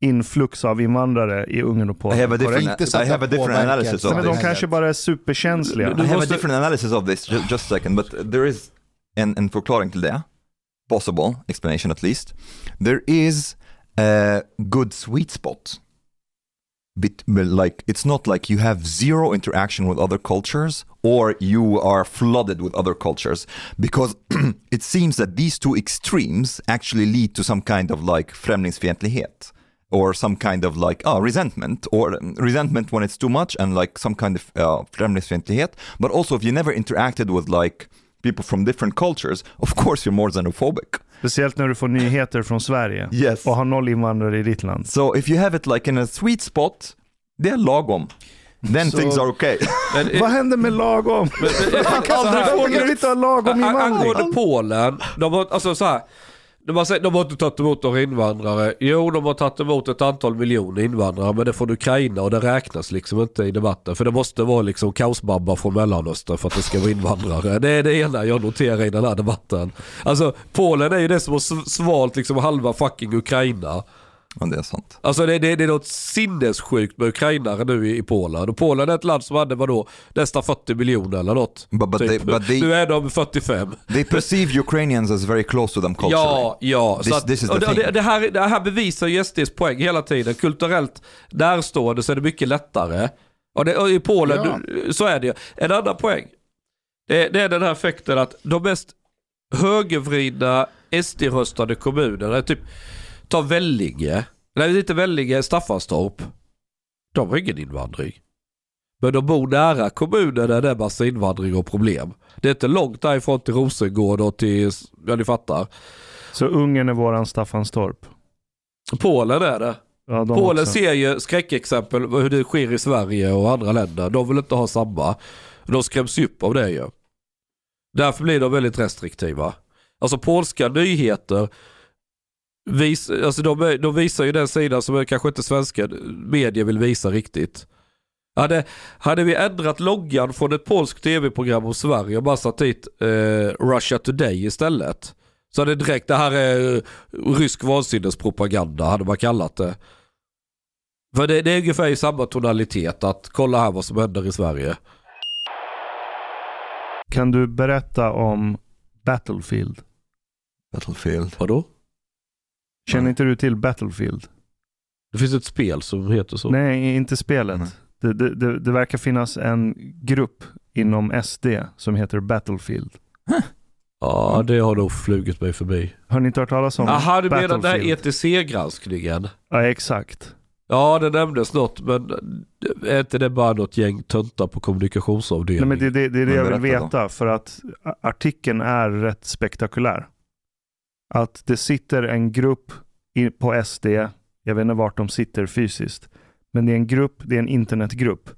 influx av invandrare i Ungern och
I
Polen.
have a
korrekt?
Inte
different,
så
I
att
have a
det
different
påverkar
analysis of this.
de kanske bara är superkänsliga.
Du
I have
måste-
a different analysis of this, just, just a second, but there is en, en förklaring till det. Possible explanation at least. There is a good sweet spot. Bit, like it's not like you have zero interaction with other cultures or you are flooded with other cultures because it seems that these two extremes actually lead to some kind of like främlingsfientlighet or some kind of like oh, resentment or resentment when it's too much and like some kind of uh, främlingsfientlighet but also if you never interacted with like people from different cultures of course you're more xenophobic
Speciellt när du får nyheter från Sverige
yes
och har noll invandrare i ditt land.
so if you have it like in a sweet spot det är lagom then
Så-
things are okay
Men, eh,
Vad händer med lagom?
men,
Man kan aldrig få inte lagom invandring.
Angående Polen, de har, alltså så här, de har, sagt- de har inte tagit emot några invandrare. Jo, de har tagit emot ett antal miljoner invandrare, men det är från Ukraina och det räknas liksom inte i debatten. För det måste vara liksom kaosbabbar från Mellanöstern för att det ska vara invandrare. Det är det ena jag noterar i den här debatten. Alltså, Polen är ju det som har svalt liksom halva fucking Ukraina
ja, det är sant
Alltså det, det, det är något sinnessjukt med ukrainare nu i, i Polen. Och Polen är ett land som hade vadå, nästan 40 miljoner eller något.
but, but,
Typ.
they, but they,
Nu är de 45.
they perceive Ukrainians as very close to them culturally
Ja, ja.
This-
att,
this is the
och det, och
thing.
det, det, här, det här bevisar ju SDs poäng hela tiden. Kulturellt närstående så är det mycket lättare. Och, det, och i Polen
Ja.
du- så är det. En annan poäng. Det, det är den här effekten att de mest högervridna SD-röstade kommunerna, typ ta Vellinge, nej inte Vellinge, Staffanstorp. De har ingen invandring. Men de bor nära kommuner där det är massa invandring och problem. Det är inte långt därifrån till Rosengård och till, ja ni fattar.
Så Ungern är våran Staffanstorp.
Polen är det.
Ja, de
Polen
också.
ser ju skräckexempel på hur det sker i Sverige och andra länder. De vill inte ha samma. De skräms upp av det ju. Därför blir de väldigt restriktiva. Alltså polska nyheter vis, alltså de, de visar ju den sidan som kanske inte svenska medier vill visa riktigt. Hade, hade vi ändrat loggan från ett polskt tv-program om Sverige och bara satt dit eh, Russia Today istället. Så hade det direkt, det här är eh, rysk vansinnespropaganda hade man kallat det. För det, det är ungefär i samma tonalitet att kolla här vad som händer i Sverige.
Kan du berätta om Battlefield?
Battlefield
Vadå?
Känner
Nej.
inte du till Battlefield?
Det finns ett spel som heter så.
Nej, inte spelet.
Nej.
Det, det, det, det verkar finnas en grupp inom SD som heter Battlefield.
Ja, det har nog flugit mig förbi.
Har ni inte hört talas om
Jaha, du menar den här? ETC-granskningen?
Ja, exakt.
Ja, det nämndes något, men är inte det bara något gäng töntar på
Nej,
kommunikationsavdelningen?
men det, det, det är det
Men
jag vill
berätta då.
veta, för att artikeln är rätt spektakulär. Att det sitter en grupp på SD, jag vet inte vart de sitter fysiskt, men det är en grupp, det är en internetgrupp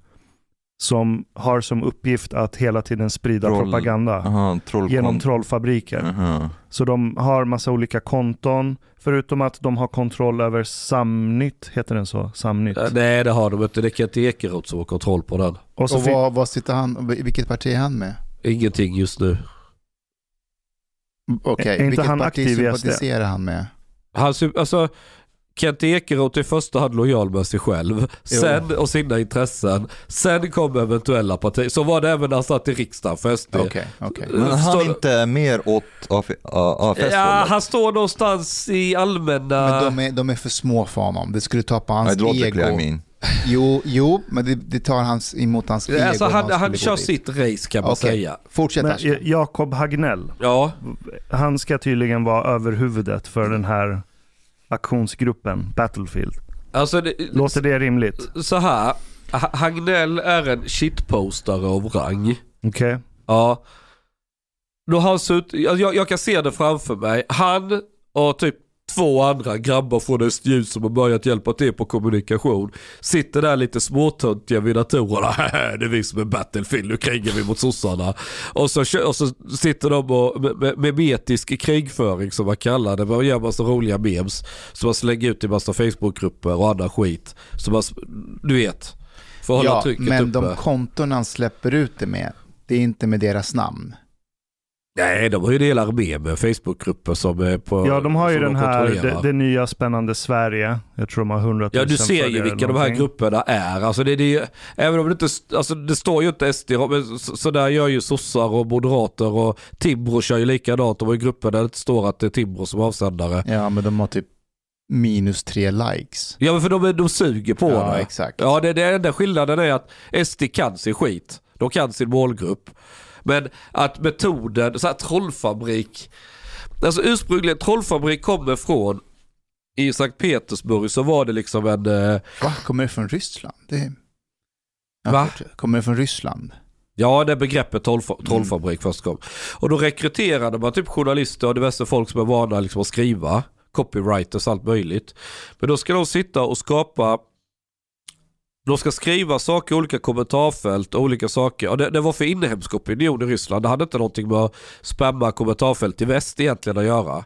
som har som uppgift att hela tiden sprida
Troll-
propaganda
Aha,
genom trollfabriker.
Aha.
Så de har massa olika konton, förutom att de har kontroll över Samnytt, heter den så? Samnytt.
Nej, det har de inte. Det är Kent Ekeroth som har kontroll på den.
Och så
Och vad, vad sitter han, i vilket parti är han med?
Ingenting just nu.
Okej,
inte
vilket
han
parti
aktiv i SD?
sympatiserar han med?
Han, alltså, Kent Ekeroth är i första hand lojal med sig själv. Sen och sina intressen. Sen kommer eventuella partier. Så var det även när han satt i riksdagen för SD.
Okej, okej.
Men han
Står-
inte mer åt AF- AFS
Ja, han står någonstans i allmänna...
Men de är, de är för små för honom. Det skulle ta på hans ego.
I mean.
Jo, jo, men det, det tar hans, emot hans ego.
alltså, han, han kör
dit.
sitt race kan man
Okej.
säga.
Fortsätt
Men
Ashkan.
Jakob Hagnell,
Ja,
han ska tydligen vara överhuvudet för den här aktionsgruppen Battlefield.
alltså det,
Låter det rimligt?
så här. Ha- Hagnell är en shitpostare av rang.
Okej.
Ja. Då har han sutt, jag, jag kan se det framför mig. Han och typ två andra grabbar från Östljus som har börjat hjälpa till på kommunikation. Sitter där lite småtöntiga vid datorerna. det är vi som är Battlefield, nu krigar vi mot sossarna. Och så, och så sitter de och, med, metisk krigföring som man kallar det. Man gör massa roliga memes. Som man slänger ut i massa Facebookgrupper och annan skit. Så man, du vet. För att hålla
Ja,
trycket
men
uppe.
de konton han släpper ut det med, det är inte med deras namn.
Nej, de har ju en hel armé med Facebookgrupper som är på...
Ja, de har ju den här,
kontrollerar.
det, det nya spännande Sverige. Jag tror de har 100 000
Ja, du ser ju vilka de här grupperna är. Alltså det, det även om det inte, alltså det står ju inte SD, men så, så där gör ju sossar och moderater och Timbro kör ju likadant. De har ju grupper där det står att det är Timbro som avsändare.
Ja, men de har typ minus tre likes.
Ja, men för de, är- de suger på
Ja,
det.
exakt.
Ja, det, det enda skillnaden är att SD kan sin skit. De kan sin målgrupp. Men att metoden, så här trollfabrik. Alltså ursprungligen trollfabrik kommer från i Sankt Petersburg så var det liksom en... Eh,
Va? Kommer det från Ryssland? Det... Ja,
Va?
Kommer det från Ryssland?
ja, det begreppet trollfa- trollfabrik först kom. Och då rekryterade man typ journalister och diverse folk som är vana liksom att skriva. Copywriters, allt möjligt. Men då ska de sitta och skapa de ska skriva saker i olika kommentarfält och olika saker. Och det, det var för inhemsk opinion i Ryssland. Det hade inte någonting med att spamma kommentarfält i väst egentligen att göra.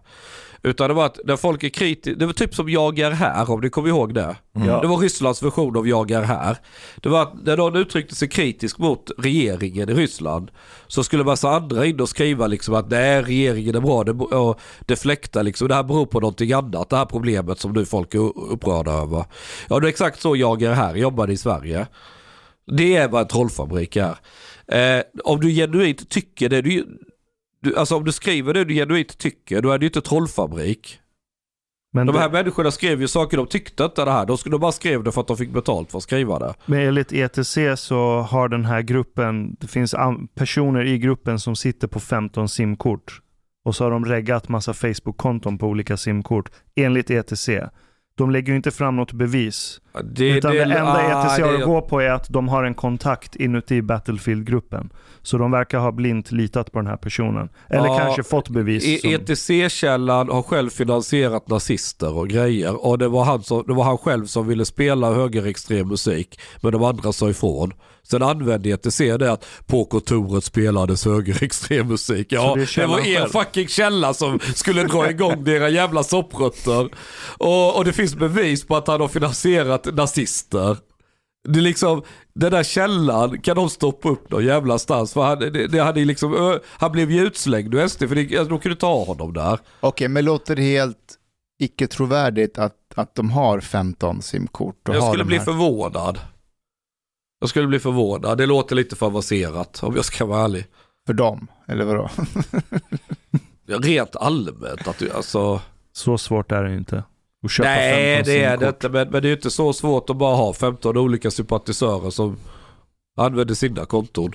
Utan det var att när folk är kritiska, det var typ som jag är här om ni kommer ihåg det.
Ja.
Det var Rysslands version av jag är här. Det var att när någon uttryckte sig kritiskt mot regeringen i Ryssland så skulle massa andra in och skriva liksom att nej regeringen är bra det, och deflekta liksom. Det här beror på någonting annat. Det här problemet som nu folk är upprörda över. Ja det är exakt så jag är här, jobbade i Sverige. Det är vad en trollfabrik är. Eh, om du genuint tycker det du, du, alltså om du skriver det du genuint tycker, då är det ju inte trollfabrik.
Men,
De här
det,
människorna skrev ju saker de tyckte inte det här. De, skulle, de bara skrev det för att de fick betalt för att skriva det.
men enligt ETC så har den här gruppen, det finns personer i gruppen som sitter på 15 simkort. Och så har de reggat massa Facebook-konton på olika simkort. Enligt ETC. De lägger ju inte fram något bevis.
Det,
Utan det, enda
ah,
ETC har
det-
att gå på är att de har en kontakt inuti Battlefield-gruppen. Så de verkar ha blint litat på den här personen. Eller
Ja,
kanske fått bevis. Som-
ETC-källan har själv finansierat nazister och grejer. Och det var, han som, det var han själv som ville spela högerextrem musik. Men de andra sa ifrån. Sen använde ETC det att på kontoret spelades högerextrem musik. Ja,
det
det, var er
själv?
fucking källa som skulle dra igång era jävla sopprötter. Och, och det finns bevis på att han har finansierat nazister. Det är liksom, den där källan kan de stoppa upp någon jävla stans. För han, det, det hade liksom, han blev ju utslängd ur SD för det, alltså, de kunde ha honom där.
Okej, men låter det helt icke trovärdigt att, att de har 15 simkort? och
Jag
har
skulle bli förvånad. Jag skulle bli förvånad. Det låter lite för avancerat om jag ska vara ärlig.
För dem, eller vadå?
Ja, Rent allmänt att du, alltså.
Så svårt är det inte. Att köpa
Nej
15
det är det inte. Men, men det är ju inte så svårt att bara ha 15 olika sympatisörer som använder sina konton.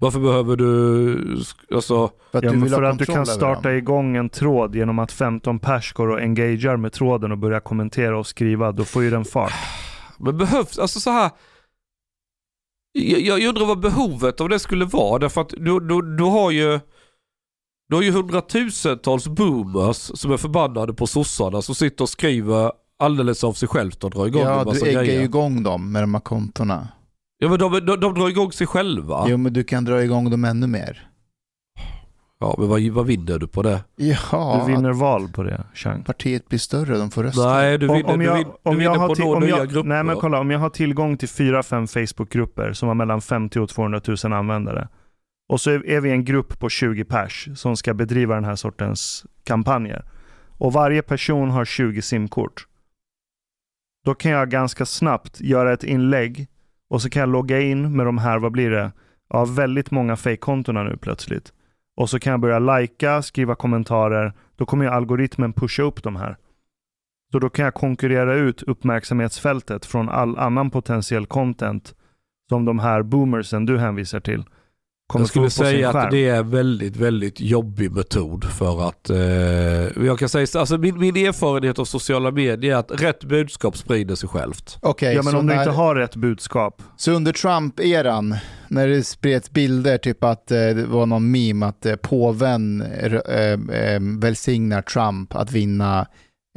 Varför behöver du, alltså,
För att
Ja,
du
för att du kan starta
dem.
igång en tråd genom att 15 pers går och engagerar med tråden och börjar kommentera och skriva. Då får ju den fart.
Men behövs, alltså så här. Jag, jag undrar vad behovet av det skulle vara därför att du, du, du har ju du har ju hundratusentals boomers som är förbannade på sossarna som sitter och skriver alldeles av sig självt och drar igång en
Ja,
massa
du äggar
grejer.
ju igång dem med de här kontona.
Ja men de, de, de drar igång sig själva.
Jo, men du kan dra igång dem ännu mer.
Ja men vad, vad vinner du på det?
Ja,
Du vinner val på det, Chang.
partiet blir större, de får rösta.
Nej du
Om,
vinner,
om
du,
jag,
vin, du
om jag
vinner
har
på
till,
några
om
nya
jag,
grupper.
Nej men kolla, om jag har tillgång till 4-5 Facebookgrupper som har mellan 50 och 200 000 användare. Och så är, är vi en grupp på 20 pers som ska bedriva den här sortens kampanjer. Och varje person har 20 simkort. Då kan jag ganska snabbt göra ett inlägg och så kan jag logga in med de här, vad blir det? Ja, väldigt många fake-kontona nu plötsligt. Och så kan jag börja lajka, skriva kommentarer. Då kommer ju algoritmen pusha upp de här. Så då kan jag konkurrera ut uppmärksamhetsfältet från all annan potentiell content som de här boomersen du hänvisar till
jag skulle säga
skärm.
att det är en väldigt, väldigt jobbig metod för att eh, jag kan säga, alltså min, min erfarenhet av sociala medier är att rätt budskap sprider sig självt.
Okej,
Ja men om du
när,
inte har rätt budskap.
så under Trump-eran, när det spreds bilder, typ att eh, det var någon meme att eh, påven eh, eh, välsignar Trump att vinna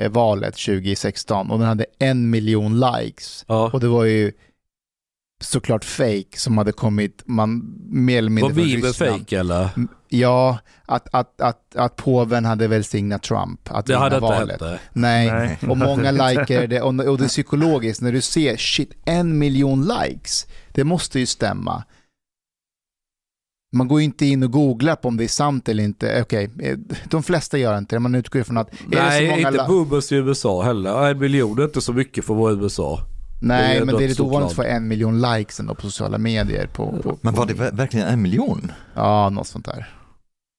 eh, valet 2016 och den hade en miljon likes.
Ja.
Och det var ju såklart fake som hade kommit, man mer eller mindre
Var
från Ryssland.
fake eller?
Ja, att, att, att, att påven hade välsignat Trump att
Det hade inte
valet.
hänt det.
Nej.
Nej.
och många likar det och, och det är psykologiskt när du ser shit, en miljon likes. Det måste ju stämma. Man går ju inte in och googlar på om det är sant eller inte. Okej, eh, de flesta gör inte det. Man utgår att... är det så
Nej,
många
inte boomers i USA heller. En miljon är inte så mycket för att vara i USA.
Nej,
det
men det är lite ovanligt
land.
för en miljon likes ändå på sociala medier. På, på,
Men
på,
var det ver- verkligen en miljon?
Ja, något sånt där.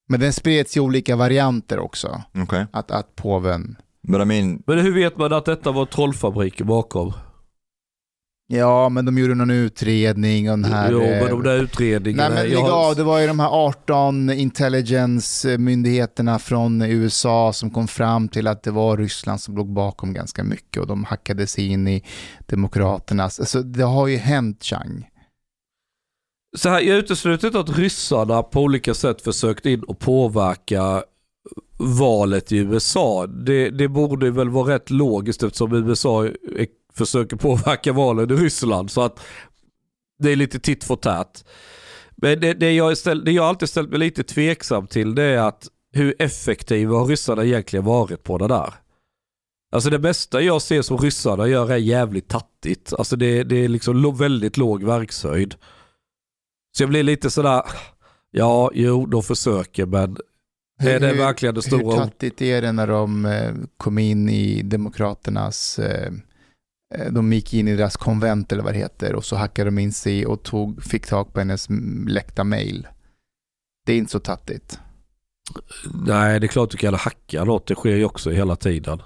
Men den spreds i olika varianter också.
Okej.
Att, att påven...
But I mean,
Men hur vet man att detta var trollfabriker bakom?
Ja, men de gjorde någon utredning och den här...
jo,
eh,
men de där utredningarna.
Nej men lägg av, det var ju de här 18 intelligence-myndigheterna från USA som kom fram till att det var Ryssland som låg bakom ganska mycket och de hackade sig in i demokraternas, alltså det har ju hänt Chang.
Så här, jag utesluter inte att ryssarna på olika sätt försökt in och påverka valet i USA. Det, det borde väl vara rätt logiskt eftersom USA är, försöker påverka valen i Ryssland. Så att det är lite titt för tätt. Men det, det, jag ställ, det jag alltid ställt mig lite tveksam till det är att hur effektiva har ryssarna egentligen varit på det där? Alltså det bästa jag ser som ryssarna gör är jävligt tattigt. Alltså det, det är liksom väldigt låg verkshöjd. Så jag blir lite sådär, ja, jo, de försöker men är det verkligen det
Hur
stora hot?
tattigt är det när de eh, kom in i demokraternas, eh, de gick in i deras konvent eller vad det heter och så hackade de in sig och tog, fick tag på hennes läckta mail. Det är inte så tattigt.
Nej, det är klart du kan hacka något. Det sker ju också hela tiden.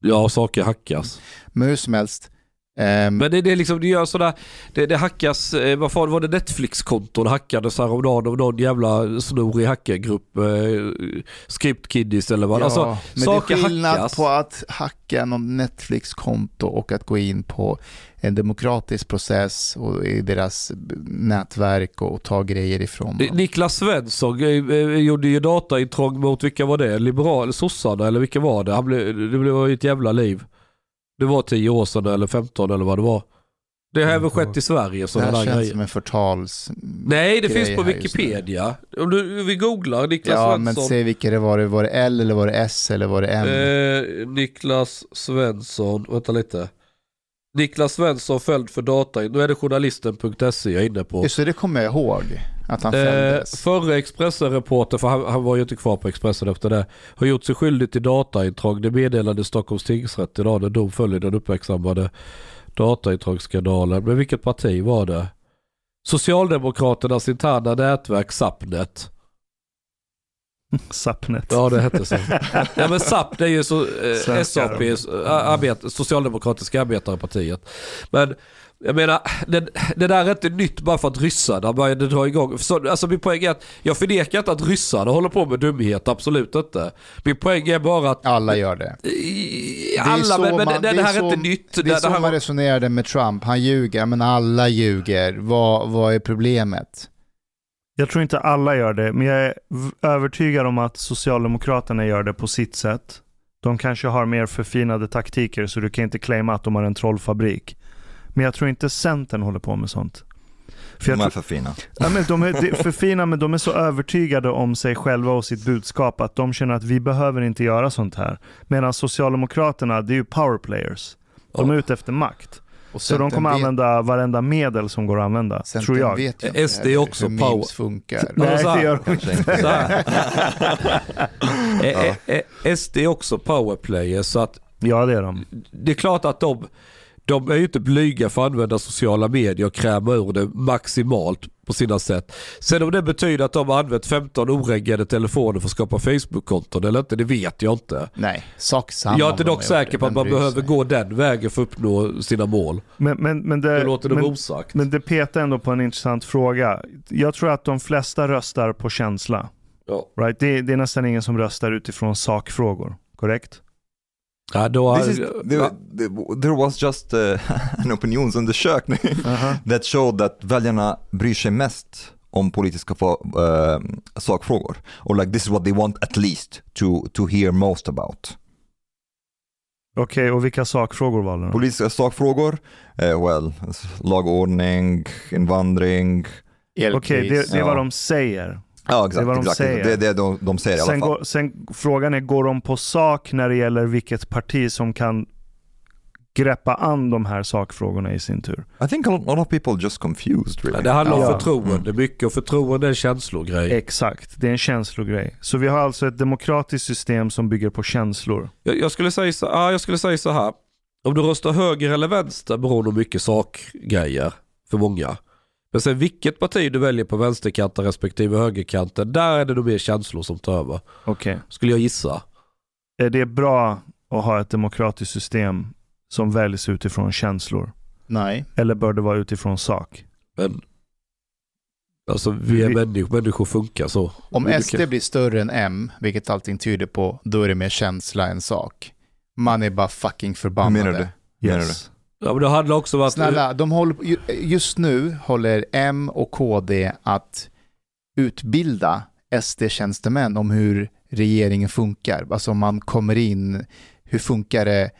Ja, saker hackas.
Men hur som helst, ehm,
Men det, det är liksom, det gör sådär, det, det hackas, eh, vad fan var det Netflix-konton hackades häromdagen av någon jävla snorig hackergrupp, eh, Scriptkiddies eller vad.
Ja,
alltså,
men det
saker
är skillnad
hackas.
på att hacka någon Netflix-konto och att gå in på en demokratisk process och i deras nätverk och ta grejer ifrån dem.
Niklas Svensson eh, eh, gjorde ju dataintrång mot, vilka var det? Liberal, sossarna eller vilka var det? Han blev, det blev ju ett jävla liv. Det var 10 år sedan eller 15 eller vad det var. Det har
Jag
även skett i Sverige
Det
sådana
här
där
känns
grejer.
som en förtals...
Nej, det
grejer
finns på
här.
Wikipedia. Om du, vi googlar Niklas
Ja, men
Svensson.
säg vilka det var. Var det L eller var det S eller var det M?
Eh, Niklas Svensson, vänta lite. Niklas Svensson följd för data. Nu är det journalisten.se jag är inne på.
Just det, det kommer jag ihåg. Att han
Eh,
fälldes.
förre Expressen-reporter, för han, han var ju inte kvar på Expressen efter det, har gjort sig skyldig till dataintrång. Det meddelade Stockholms tingsrätt idag när dom följer den uppmärksammade dataintrångsskandalen. Men vilket parti var det? Socialdemokraternas interna nätverk Sapnet.
Sapnet.
Ja det hette så. ja men SAP det är ju så, eh, SAP, eh, arbet, Socialdemokratiska arbetarpartiet. Men Jag menar, det, det där är inte nytt bara för att ryssarna började dra igång. Så, alltså min poäng är att jag förnekar inte att ryssarna håller på med dumhet, absolut inte. Min poäng är bara att...
Alla gör det.
I,
är
alla,
så
men, men
man-
det, det,
är
här är
så-
inte nytt.
Det är
det,
så
det här
man resonerade med Trump. Han ljuger, men alla ljuger. Vad, vad är problemet?
Jag tror inte alla gör det, men jag är övertygad om att Socialdemokraterna gör det på sitt sätt. De kanske har mer förfinade taktiker så du kan inte claima att de har en trollfabrik. Men jag tror inte Centern håller på med sånt. För jag
De är för fina.
ja, men de är för fina men de är så övertygade om sig själva och sitt budskap att de känner att vi behöver inte göra sånt här. Medan Socialdemokraterna, det är ju power players. De är ute efter makt.
Och
Så de kommer
vet,
använda varenda medel som går att använda,
Centern
tror jag.
vet inte
SD är också
hur
power.
memes funkar.
Nej, det gör de
inte.
Eh, eh, eh, SD är också powerplayer så att
Ja, det är de.
det är klart att de, de är ju inte blyga för att använda sociala medier och kräma ur det maximalt på sina sätt. Sen om det betyder att de har använt 15 oreggade telefoner för att skapa Facebook-konton eller inte, det vet jag inte.
Nej, sak samma.
jag är inte dock säker på att man behöver
sig?
gå den vägen för att uppnå sina mål.
Men, men, men, det,
Det låter
men,
osagt.
men det petar ändå på en intressant fråga. Jag tror att de flesta röstar på känsla.
Ja.
Right? Det, det är nästan ingen som röstar utifrån sakfrågor. Korrekt?
Ja, då,
This is, there, there was just uh, en opinionsundersökning that showed that väljarna bryr sig mest om politiska eh, sakfrågor. Och like this is what they want at least to, to hear most about.
Okej, och vilka sakfrågor valde de?
Politiska sakfrågor, eh, well, lagordning, invandring.
Okej, det, det är vad de säger.
Ja exakt,
Det är vad de
exakt.
säger.
Det är det de, de säger i alla
Sen,
fall.
går, sen frågan är, går de på sak när det gäller vilket parti som kan greppa an de här sakfrågorna i sin tur?
I think a lot, a lot of people just confused really.
Ja, det handlar om
Ja.
förtroende mycket och förtroende är en känslogrej.
Exakt, det är en känslogrej. Så vi har alltså ett demokratiskt system som bygger på känslor.
Jag, jag, skulle säga så, ja, jag skulle säga så här. Om du röstar höger eller vänster beror nog mycket sakgrejer för många. Men sen vilket parti du väljer på vänsterkanten respektive högerkanten, där är det nog mer känslor som tar över.
Okej.
Skulle jag gissa.
Är det bra att ha ett demokratiskt system som väljs utifrån känslor?
Nej.
Eller bör det vara utifrån sak?
Men alltså vi är
Vi-
människor, människor funkar så.
Om
Vi-
SD blir större än M, vilket allting tyder på, då är det mer känsla än sak. Man är bara fucking
Hur
förbannade.
menar du? Menar
Yes.
Ja men det handlar också att...
Snälla, de håller, ju- just nu håller M och KD att utbilda SD-tjänstemän om hur regeringen funkar. Alltså om man kommer in, hur funkar det?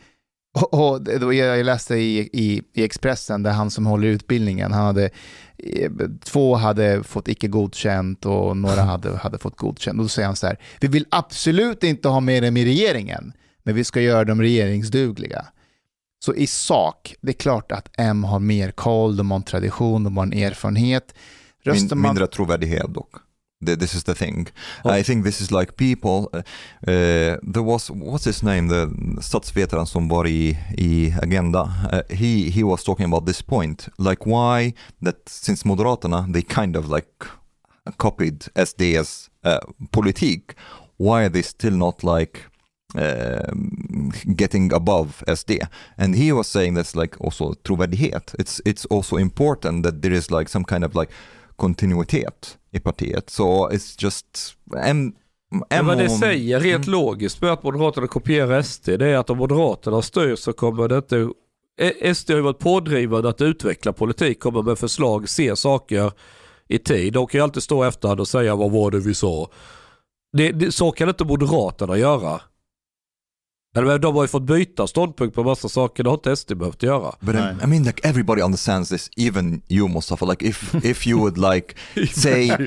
Och, och jag läste i, i, i Expressen där han som håller utbildningen, han hade, eh, två hade fått icke godkänt och några hade, hade fått godkänt. Och då säger han så här, vi vill absolut inte ha med dem i regeringen, men vi ska göra dem regeringsdugliga. Så i sak, det är klart att M har mer koll, de har en tradition, de har en erfarenhet. Röstar
Min,
man...
mindre trovärdighet dock. This is the thing.
Ja.
I think this is like people, uh, uh, there was, what's his name, the statsvetaren som var i, i Agenda, uh, he, he was talking about this point, like why that since Moderaterna, they kind of like copied SD's uh, politik, why are they still not like um, getting above SD. And he was saying that's like also trovärdighet. It's it's also important that there is like some kind of like kontinuitet i partiet. So it's just M,
Men
M
vad det säger rent
Mm.
logiskt med att Moderaterna kopierar SD, det är att om Moderaterna styr så kommer det inte... Eh, SD har ju varit pådrivande att utveckla politik, komma med förslag, se saker i tid. De kan ju alltid stå efterhand och säga vad var det vi sa. Det, det, så kan inte Moderaterna göra. Men de har ju fått byta ståndpunkt på massa saker, det har inte SD behövt göra.
But I,
Nej.
I mean, like everybody understands this, even you, Mustafa. Like, if if you would like say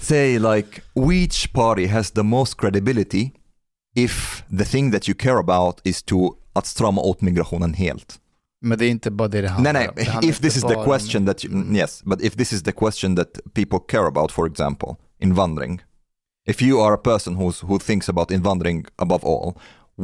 say like which party has the most credibility if the thing that you care about is to att strama åt migrationen helt.
Men det är inte bara det det
Nej,
handlar
nej.
om. Det handlar
If this is the
bara om-
question that you, mm, yes, but if this is the question that people care about, for example, invandring. If you are a person who's who thinks about invandring above all,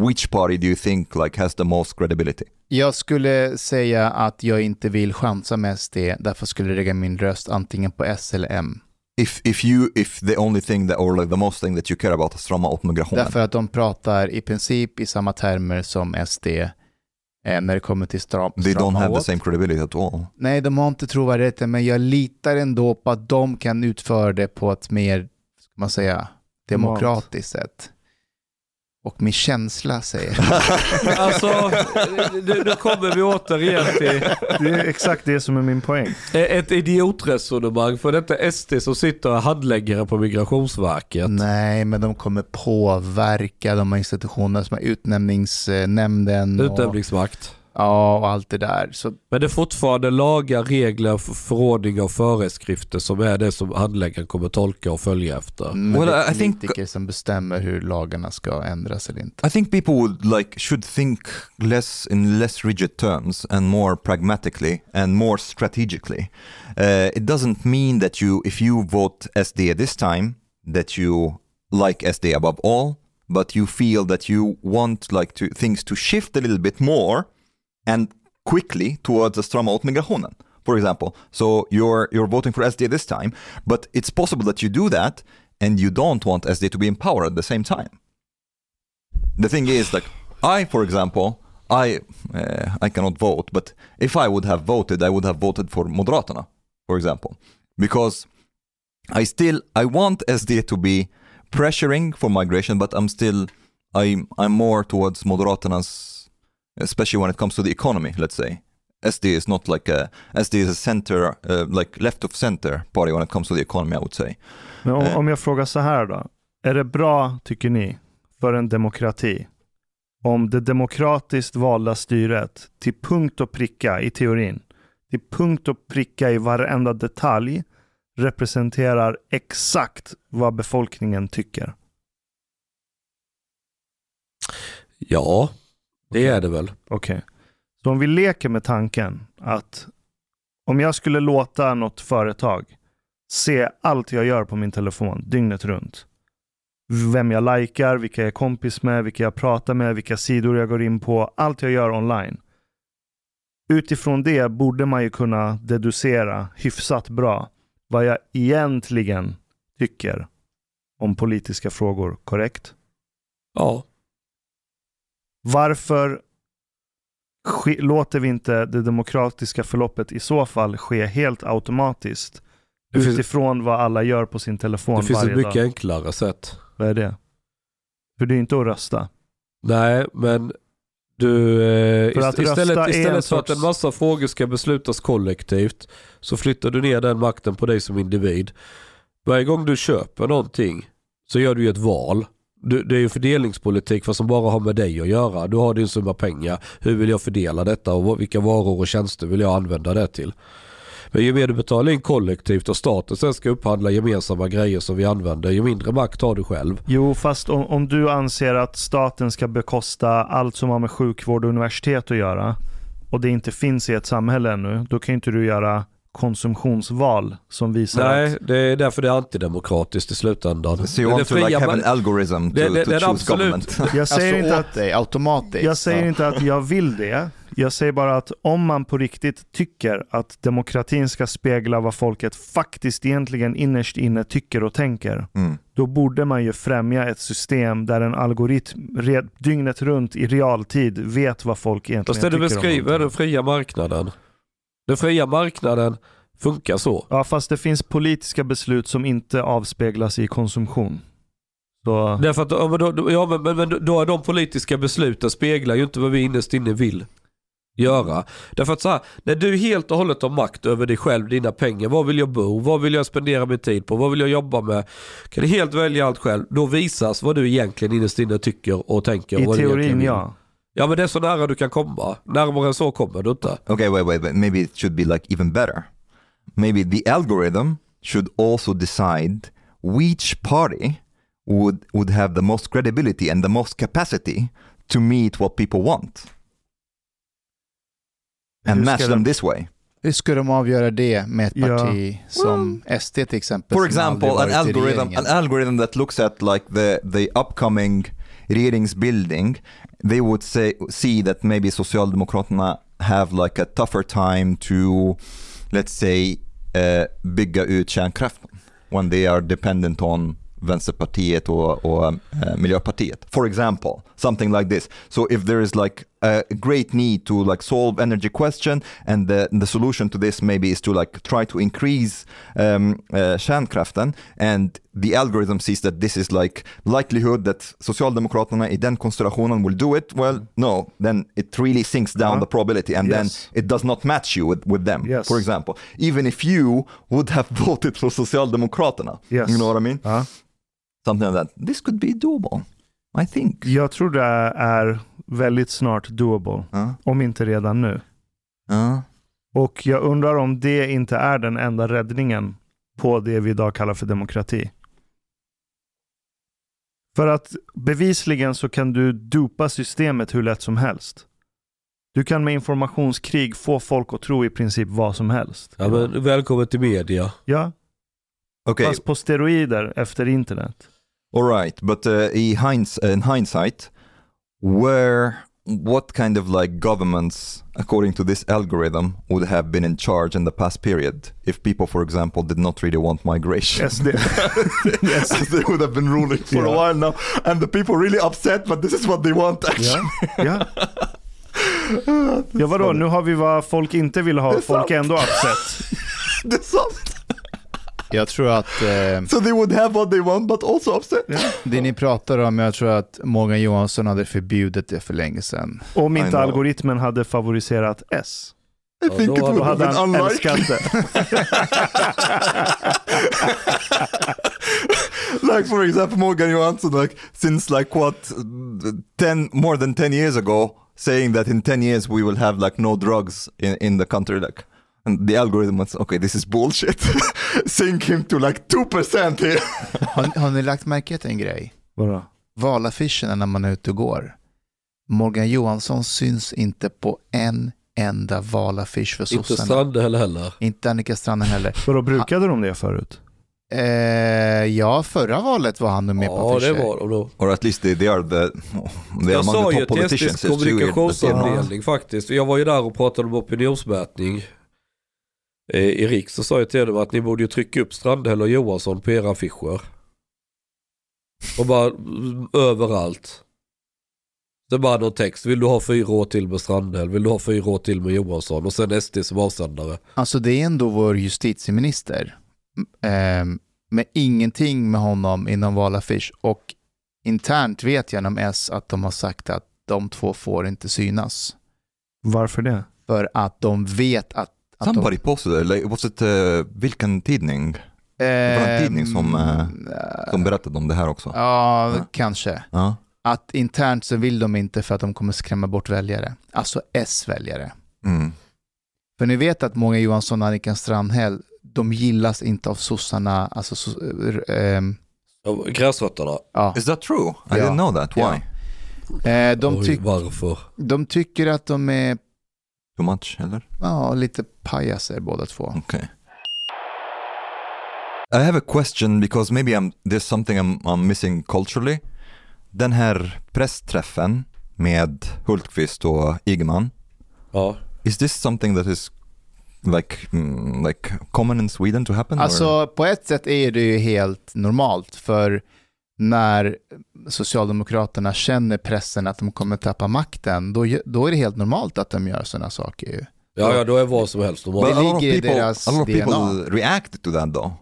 which party do you think like has the most credibility?
Jag skulle säga att jag inte vill chansa med SD, därför skulle jag lägga min röst antingen på S eller M.
If if you if the only thing that or like the most thing that you care about is strama åt migrationen.
Därför att de pratar i princip i samma termer som SD. eh, när det kommer till stram,
They don't
strama
have the
åt.
same credibility at all.
Nej, de har inte trovärdigheten, men jag litar ändå på att de kan utföra det på ett mer, ska man säga, demokratiskt sätt. Och min känsla säger
Alltså, nu, nu kommer vi återigen till
Det är exakt det som är min poäng.
ett idiotresonemang. För detta är SD som sitter och är handläggare på Migrationsverket.
Nej, men de kommer påverka de här institutionerna som är utnämningsnämnden och,
Utnämningsmakt.
Ja, och allt det där. Så
Men det är fortfarande lagar, regler, förordningar och föreskrifter som är det som handläggaren kommer tolka och följa efter.
men
Well,
det är
I think-
politiker som bestämmer hur lagarna ska ändras eller inte.
I think people would like should think less in less rigid terms and more pragmatically and more strategically. Uh, it doesn't mean that you, if you vote SD this time, that you like SD above all, but you feel that you want like to things to shift a little bit more and quickly towards the strama migrationen. For example, so you're you're voting for SD this time, but it's possible that you do that and you don't want SD to be in power at the same time the thing is like i for example i uh, i cannot vote but if i would have voted i would have voted for moderaterna for example because i still i want sd to be pressuring for migration but i'm still i i'm more towards moderaternas especially when it comes to the economy let's say sd is not like a sd is a center uh, like left of center party when it comes to the economy i would say
Men om,
Eh.
om jag frågar så här då. Är det bra, tycker ni, för en demokrati om det demokratiskt valda styret till punkt och pricka i teorin, till punkt och pricka i varenda detalj representerar exakt vad befolkningen tycker?
Ja, det är det väl.
Okej. Så om vi leker med tanken att om jag skulle låta något företag se allt jag gör på min telefon dygnet runt. Vem jag likar, vilka jag är kompis med, vilka jag pratar med, vilka sidor jag går in på, allt jag gör online. Utifrån det borde man ju kunna deducera hyfsat bra vad jag egentligen tycker om politiska frågor, korrekt?
Ja,
Varför låter vi inte det demokratiska förloppet i så fall ske helt automatiskt
Det finns-
utifrån vad alla gör på sin telefon
det finns
varje
ett mycket
dag?
enklare sätt.
Vad är det? För det är inte att rösta.
Nej, men du, eh,
att
ist- istället, istället för att
sorts-
en massa frågor ska beslutas kollektivt så flyttar du ner den makten på dig som individ. Varje gång du köper någonting så gör du ju ett val. Du, det är ju fördelningspolitik för som bara har med dig att göra. Du har din summa pengar. Hur vill jag fördela detta och vilka varor och tjänster vill jag använda det till? Men ju mer du betalar in kollektivt och staten sen ska upphandla gemensamma grejer som vi använder, ju mindre makt har du själv.
Jo, fast om, om du anser att staten ska bekosta allt som har med sjukvård och universitet att göra och det inte finns i ett samhälle ännu, då kan inte du göra konsumtionsval som visar
Nej,
att
det är därför det är antidemokratiskt i slutändan.
so you want
det
to like have an algorithm to,
Det- det-
to
det är
choose
absolut-
government
jag säger
alltså
inte att
dig automatiskt.
Jag säger
Ja.
inte att jag vill det. Jag säger bara att om man på riktigt tycker att demokratin ska spegla vad folket faktiskt egentligen innerst inne tycker och tänker,
Mm.
då borde man ju främja ett system där en algoritm re- dygnet runt i realtid vet vad folk egentligen
Fast det du
tycker
beskriver den fria marknaden. Den fria marknaden funkar så.
Ja, fast det finns politiska beslut som inte avspeglas i konsumtion. Så,
Därför att, ja, men då, ja, men, men, då är de politiska besluten speglar ju inte vad vi innerst inne vill göra. Därför att så här, när du helt och hållet har makt över dig själv, dina pengar, var vill jag bo, vad vill jag spendera min tid på, vad vill jag jobba med, kan du helt välja allt själv, då visas vad du egentligen innerst inne tycker och tänker. och
I teorin ja.
Ja men det är så nära du kan komma. Närmare än så kommer du inte.
Okay, wait, wait, wait. Maybe it should be like even better. Maybe the algorithm should also decide which party would would have the most credibility and the most capacity to meet what people want and match
ska
them
de-
this way.
Hur ska de avgöra det med ett parti som SD till exempel?
For example, an algorithm, an algorithm that looks at like the the upcoming regeringsbildning, they would say see that maybe Socialdemokraterna have like a tougher time to, let's say, uh, bygga ut kärnkraften when they are dependent on Vänsterpartiet och, och uh, Miljöpartiet. For example, something like this. So if there is like a great need to like solve energy question and the, the solution to this maybe is to like try to increase um, uh, kärnkraften and the algorithm sees that this is like likelihood that Socialdemokraterna i den konstellationen will do it, well, no, then it really sinks down
Uh-huh.
the probability and
Yes.
then it does not match you with, with them,
Yes.
for example. Even if you would have voted for Socialdemokraterna,
Yes.
you know what I mean?
Ja.
Something like that. This could be doable, I think.
Jag tror det är väldigt snart doable,
Ja,
om inte redan nu.
ja.
Och jag undrar om det inte är den enda räddningen på det vi idag kallar för demokrati. För att bevisligen så kan du dupa systemet hur lätt som helst. Du kan med informationskrig få folk att tro i princip vad som helst.
Ja, men välkommen till media.
Ja,
Okay,
fast på steroider efter internet.
All right. But uh, i hinds- in hindsight, where, what kind of like governments, according to this algorithm, would have been in charge in the past period if people, for example, did not really want migration?
SD.
yes, they would have been ruling for a while now, and the people really upset. But this is what they want, actually.
Ja. Ja. ja, vadå? Nu har vi vad folk inte vill ha,
Det är
folk är ändå upset.
Det är sant.
Jag tror att eh,
So they would have what they want, but also upset.
det ni pratar om, jag tror att Morgan Johansson hade förbjudit det för länge sedan.
Om inte algoritmen hade favoriserat S.
I think
då-
it would have been unlikely. like for example, Morgan Johansson, like since like what, ten more than ten years ago, saying that in ten years we will have like no drugs in, in the country, like. And the algorithm was okay. This is bullshit. Sink him to like two percent here.
Har, har ni lagt märke till en grej?
Vadå?
Valaffischerna när man är ute och går. Morgan Johansson syns inte på en enda valaffisch för
Inte
sossarna.
Strandhäll heller.
Inte Annika Strandhäll heller.
Vadå, brukade de det förut?
Eh, ja, förra valet var han nog med på
Ja, det
affischer.
var de då.
Or at least they, they are the they are
Jag
among
sa ju till. SDs kommunikationsavdelning faktiskt. Jag var ju där och pratade om opinionsmätning i Riks. Så sa jag till dem att ni borde ju trycka upp Strandhäll och Johansson på era affischer. Och bara mm, överallt. Så bara någon text. Vill du ha fyra år till med Strandhäll? Vill du ha fyra år till med Johansson? Och sen SD som avsändare.
Alltså det är ändå vår justitieminister. Eh, med ingenting med honom inom valaffisch. Och internt vet jag inom S att de har sagt att de två får inte synas.
Varför det?
För att de vet att... att
Somebody posted it. Like, was it uh, vilken tidning
de,
var en tidning som, eh,
eh,
som berättade om det här också?
Ja,
Ja.
kanske.
Ja.
Att internt så vill de inte för att de kommer skrämma bort väljare. Alltså S-väljare.
Mm.
För ni vet att många Johansson och Annika Strandhäll, de gillas inte av sossarna, alltså so, ehm,
Ja, Gräsrötterna.
ja.
Is that true? I
Ja.
didn't know that. Why?
Ja. Eh, de,
Oj,
tyck,
varför?
de tycker att de är
Too much, eller?
ja, lite pajaser båda två.
Okay. I have a question because maybe I'm, there's something I'm, I'm missing culturally. Den här pressträffen med Hultqvist och Ygeman,
Ja.
is this something that is like mm, like common in Sweden to happen? or-
Alltså på ett sätt är det ju helt normalt för när Socialdemokraterna känner pressen att de kommer tappa makten, då, då är det helt normalt att de gör sådana saker ju.
Ja, ja, då är vad som helst normalt.
det
a lot of
ligger i
people,
deras
a lot of people
DNA.
react to that though.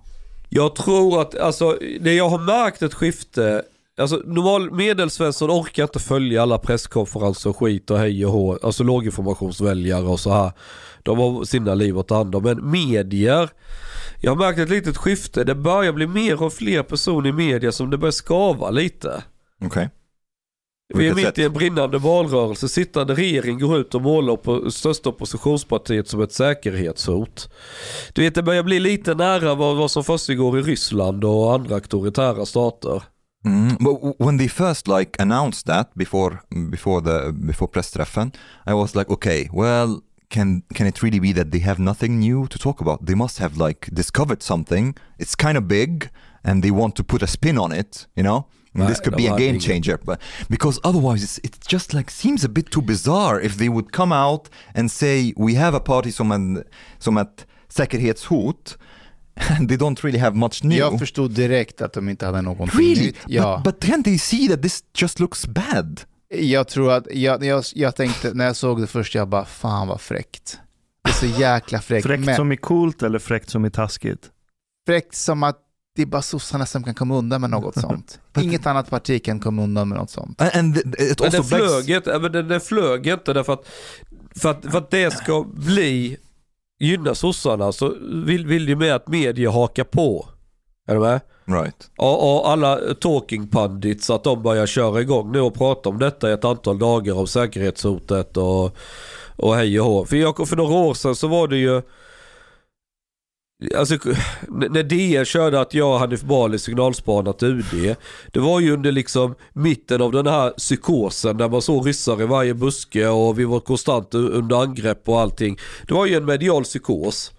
Jag tror att, alltså, det jag har märkt ett skifte, alltså normal medelsvensson orkar inte följa alla presskonferenser och skit och hej och hå, alltså låginformationsväljare och så här. De har sina liv att ta hand om, men medier, jag har märkt ett litet skifte, det börjar bli mer och fler personer i media som det börjar skava lite.
Okay.
Vi är mitt
sätt?
i en brinnande valrörelse. Sittande regering går ut och målar på största oppositionspartiet som ett säkerhetshot. Du vet, det börjar bli lite nära vad, vad som försiggår i Ryssland och andra auktoritära stater.
Mm, but when they first like announced that before before the before pressträffen, I was like, okay, well, can can it really be that they have nothing new to talk about? They must have like discovered something. It's kind of big, and they want to put a spin on it, you know. And this could be a game changer, but because otherwise it's, it just like seems a bit too bizarre if they would come out and say we have a party som en som ett säkerhetshot, and they don't really have much new.
Jag förstod direkt att de inte hade någonting
Really?
nytt. Ja.
But, but then they see that this just looks bad.
Jag tror att, jag, jag, jag tänkte när jag såg det först, jag bara fan vad fräckt. Det är så jäkla fräckt.
Fräckt
men
som är coolt eller fräckt som är taskigt?
fräckt som att det är bara sossarna som kan komma undan med något sånt. Inget annat parti kan komma undan med något sånt.
And, it
Men
begs-
flög inte, men den, den flög inte därför att, för att, för att det ska bli, gynna sossarna så vill, vill ju med att media hakar på. Är du med?
Right.
Och, och alla talking pundits att de börjar köra igång nu och prata om detta i ett antal dagar om säkerhetshotet och, och hej och hå. För, jag, för några år sedan så var det ju Alltså när DN körde att jag för Bali signalspanat UD. Det var ju under liksom mitten av den här psykosen där man såg ryssar i varje buske och vi var konstant under angrepp och allting. Det var ju en medial psykos.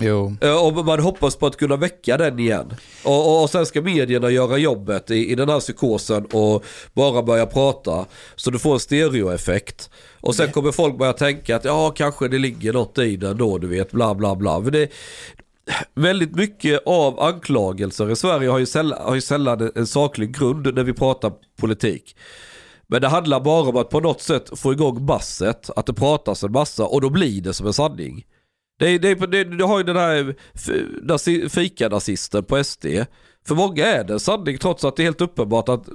Jo.
Eh, Och man hoppas på att kunna väcka den igen. Och, och, och sen ska medierna göra jobbet i, i den här psykosen och bara börja prata. Så du får en stereoeffekt. Och sen kommer folk börja tänka att ja kanske det ligger något i den då du vet bla bla bla. Men det, väldigt mycket av anklagelser i Sverige har ju sällan, har ju sällan en saklig grund när vi pratar politik. Men det handlar bara om att på något sätt få igång basset, att det pratas en massa och då blir det som en sanning. Det, det, det, du har ju den här nazi- fika-nazisten på SD. För många är det sanning trots att det är helt uppenbart att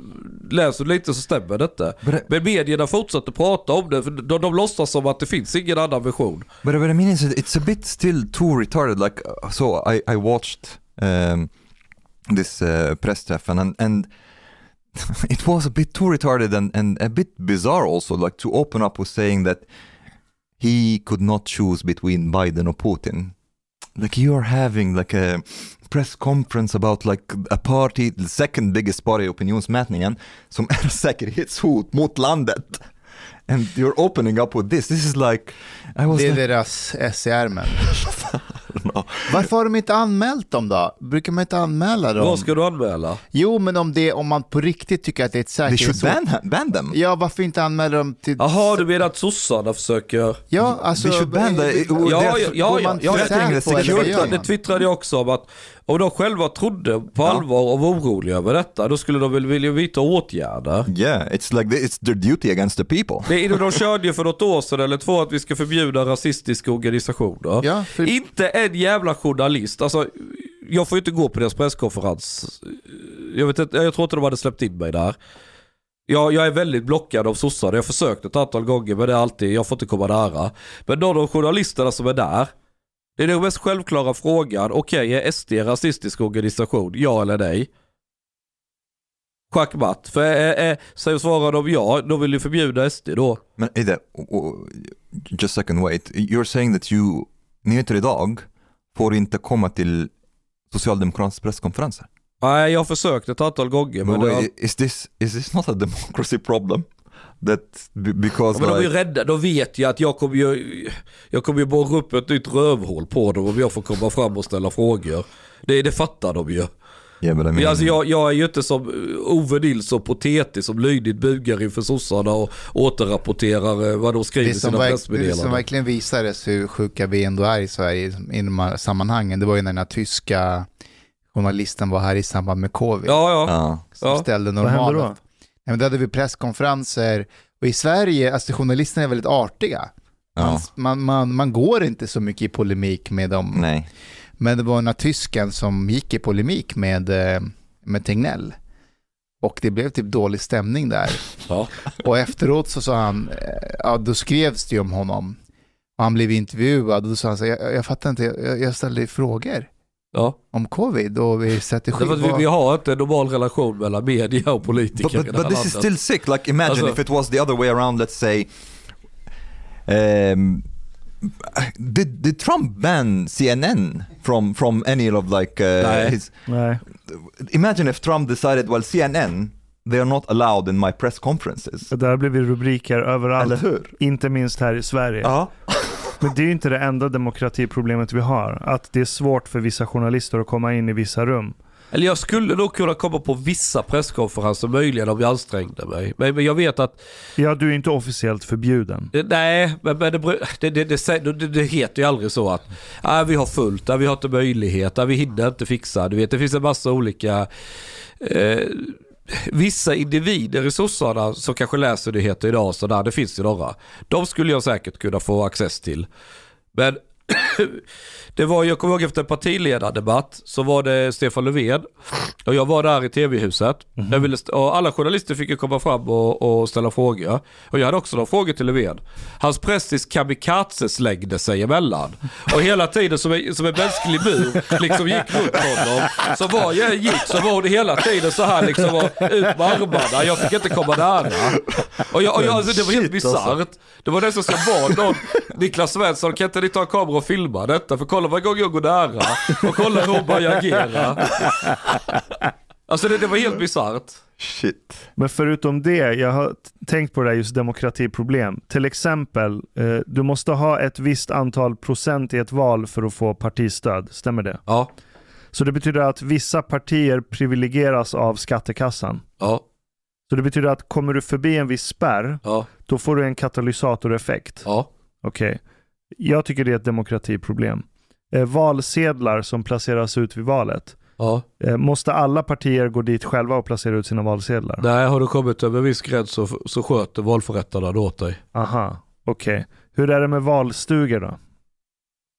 läser du lite så stämmer det inte. Men medierna fortsätter prata om det för de, de låtsas som att det finns ingen annan version.
But what I mean is, it's a bit still too retarded. Like, uh, so I I watched um, this uh, press test and and it was a bit too retarded and and a bit bizarre also. Like to open up with saying that he could not choose between Biden or Putin. Like you are having like a press conference about like a party, the second biggest party i opinionsmätningen, som är säkerhetshot mot landet. And you're opening up with this. This is like, I was
Det är
like,
deras S i ärmen.
no.
Varför har de inte anmält dem då? Brukar man inte anmäla dem?
Vad ska du anmäla?
Jo, men om, det, om man på riktigt tycker att det är ett
They should
säkerhetshot.
ban, ban them.
Ja, varför inte anmäla dem till...
Jaha, du menar att sossarna försöker...
Ja, alltså...
They should ban the-
eh,
Ja, ja, ja, ja, ja,
för
jag
threatening
säker
the
på eller vad
security.
gör
Det om de själva trodde på allvar och var oroliga över detta, då skulle de väl vilja vidta åtgärder.
Yeah, it's like the, it's their duty against the people.
Det, de körde ju för något år sedan eller två att vi ska förbjuda rasistiska organisationer.
Ja, för,
Inte en jävla journalist. Alltså, jag får ju inte gå på deras presskonferens. Jag, vet inte, jag tror inte de hade släppt in mig där. Jag, jag är väldigt blockad av sossar. Jag har försökt ett antal gånger men det är alltid, jag får inte komma nära. Men någon av journalisterna som är där. Det är den mest självklara frågan. Okej, är SD en rasistisk organisation? Ja eller nej? Schackmatt. För är, är, säger svarar de ja, då vill ju förbjuda SD då.
Men Ida, just a second wait. You're saying that you, nyheter idag, får inte komma till Socialdemokraternas presskonferenser.
Nej, jag har försökt ett antal gånger. Men
But
det har,
wait, is this, is this not a democracy problem? That, be- because
Ja, men de är ju rädda, de vet ju att jag kommer ju, jag kommer ju borra upp ett nytt rövhål på dem om jag får komma fram och ställa frågor. Det, det fattar de ju.
mean,
Men alltså jag, jag är ju inte som Ove Nilsson på TT som lydigt bugar inför sossarna och återrapporterar eh, vad de skriver i sina
verk, det som
pressmeddelanden.
verkligen visades hur sjuka vi ändå är i Sverige i de här sammanhangen, det var ju när den här tyska journalisten var här i samband med covid.
Ja, ja.
ja.
som
ja.
ställde
Vad
men då hade vi presskonferenser och i Sverige, alltså journalisterna är väldigt artiga. Man,
Ja.
man, man, man går inte så mycket i polemik med dem.
Nej.
Men det var den här tysken som gick i polemik med, eh, med Tegnell. Och det blev typ dålig stämning där.
ja.
Och efteråt så sa han, eh, ja då skrevs det ju om honom. Och han blev intervjuad och då sa han så jag, jag fattar inte, jag, jag ställde frågor
ja.
om covid och vi strategi.
Därför att vi, har inte en normal relation mellan media och politiker
But, but,
det
but this is still sick. Like imagine
Alltså-
if it was the other way around, let's say, um, did, did Trump ban CNN from, from any of like uh,
Nej.
his,
Nej.
imagine if Trump decided, well CNN, they are not allowed in my press conferences.
Det där blev ju rubriker
Eller
överallt,
hur?
inte minst här i Sverige.
Ja.
Men det är inte det enda demokratiproblemet vi har. Att det är svårt för vissa journalister att komma in i vissa rum.
Eller jag skulle nog kunna komma på vissa presskonferenser möjligen om jag ansträngde mig. Men, men jag vet att
Ja, du är inte officiellt förbjuden.
Det- Nej, men, men det, det, det, heter ju aldrig så att ah, vi har fullt, ah, vi har inte möjlighet, ah, vi hinner inte fixa. Du vet, det finns en massa olika... Eh, vissa individer i sossarna som kanske läser nyheter idag och sådär, det finns ju några. De skulle jag säkert kunna få access till. Men det var, jag kommer ihåg efter partiledardebatt så var det Stefan Löfven och jag var där i tv-huset. Jag ville, st- och alla journalister fick ju komma fram och, och ställa frågor. Och jag hade också några frågor till Löfven. Hans pressis kamikaze slängde sig emellan. Och hela tiden som en, som en mänsklig mur liksom gick runt honom. Så var jag gick så var hon hela tiden så här liksom och ut med armarna. Jag fick inte komma nära. Och, jag, och jag, alltså, det var helt
alltså.
bisarrt. Det var nästan som bad någon, Niklas Svensson, kan inte ni ta en kamera och filma detta? För kolla varje gång jag går nära och kolla hur hon bara agerar. Alltså det, det var helt bisarrt.
Shit.
Men förutom det, jag har tänkt på det här just demokratiproblem. Till exempel, eh, du måste ha ett visst antal procent i ett val för att få partistöd. Stämmer det?
Ja,
Så det betyder att vissa partier privilegieras av skattekassan.
ja,
Så det betyder att kommer du förbi en viss spärr,
ja,
då får du en katalysatoreffekt.
ja.
Okej. Jag tycker det är ett demokratiproblem. Eh, valsedlar som placeras ut vid valet.
ja.
Eh, måste alla partier gå dit själva och placera ut sina valsedlar?
Nej, har du kommit över en viss gräns så, så sköter valförrättarna det åt dig.
Aha, okej. Hur är det med valstugor då?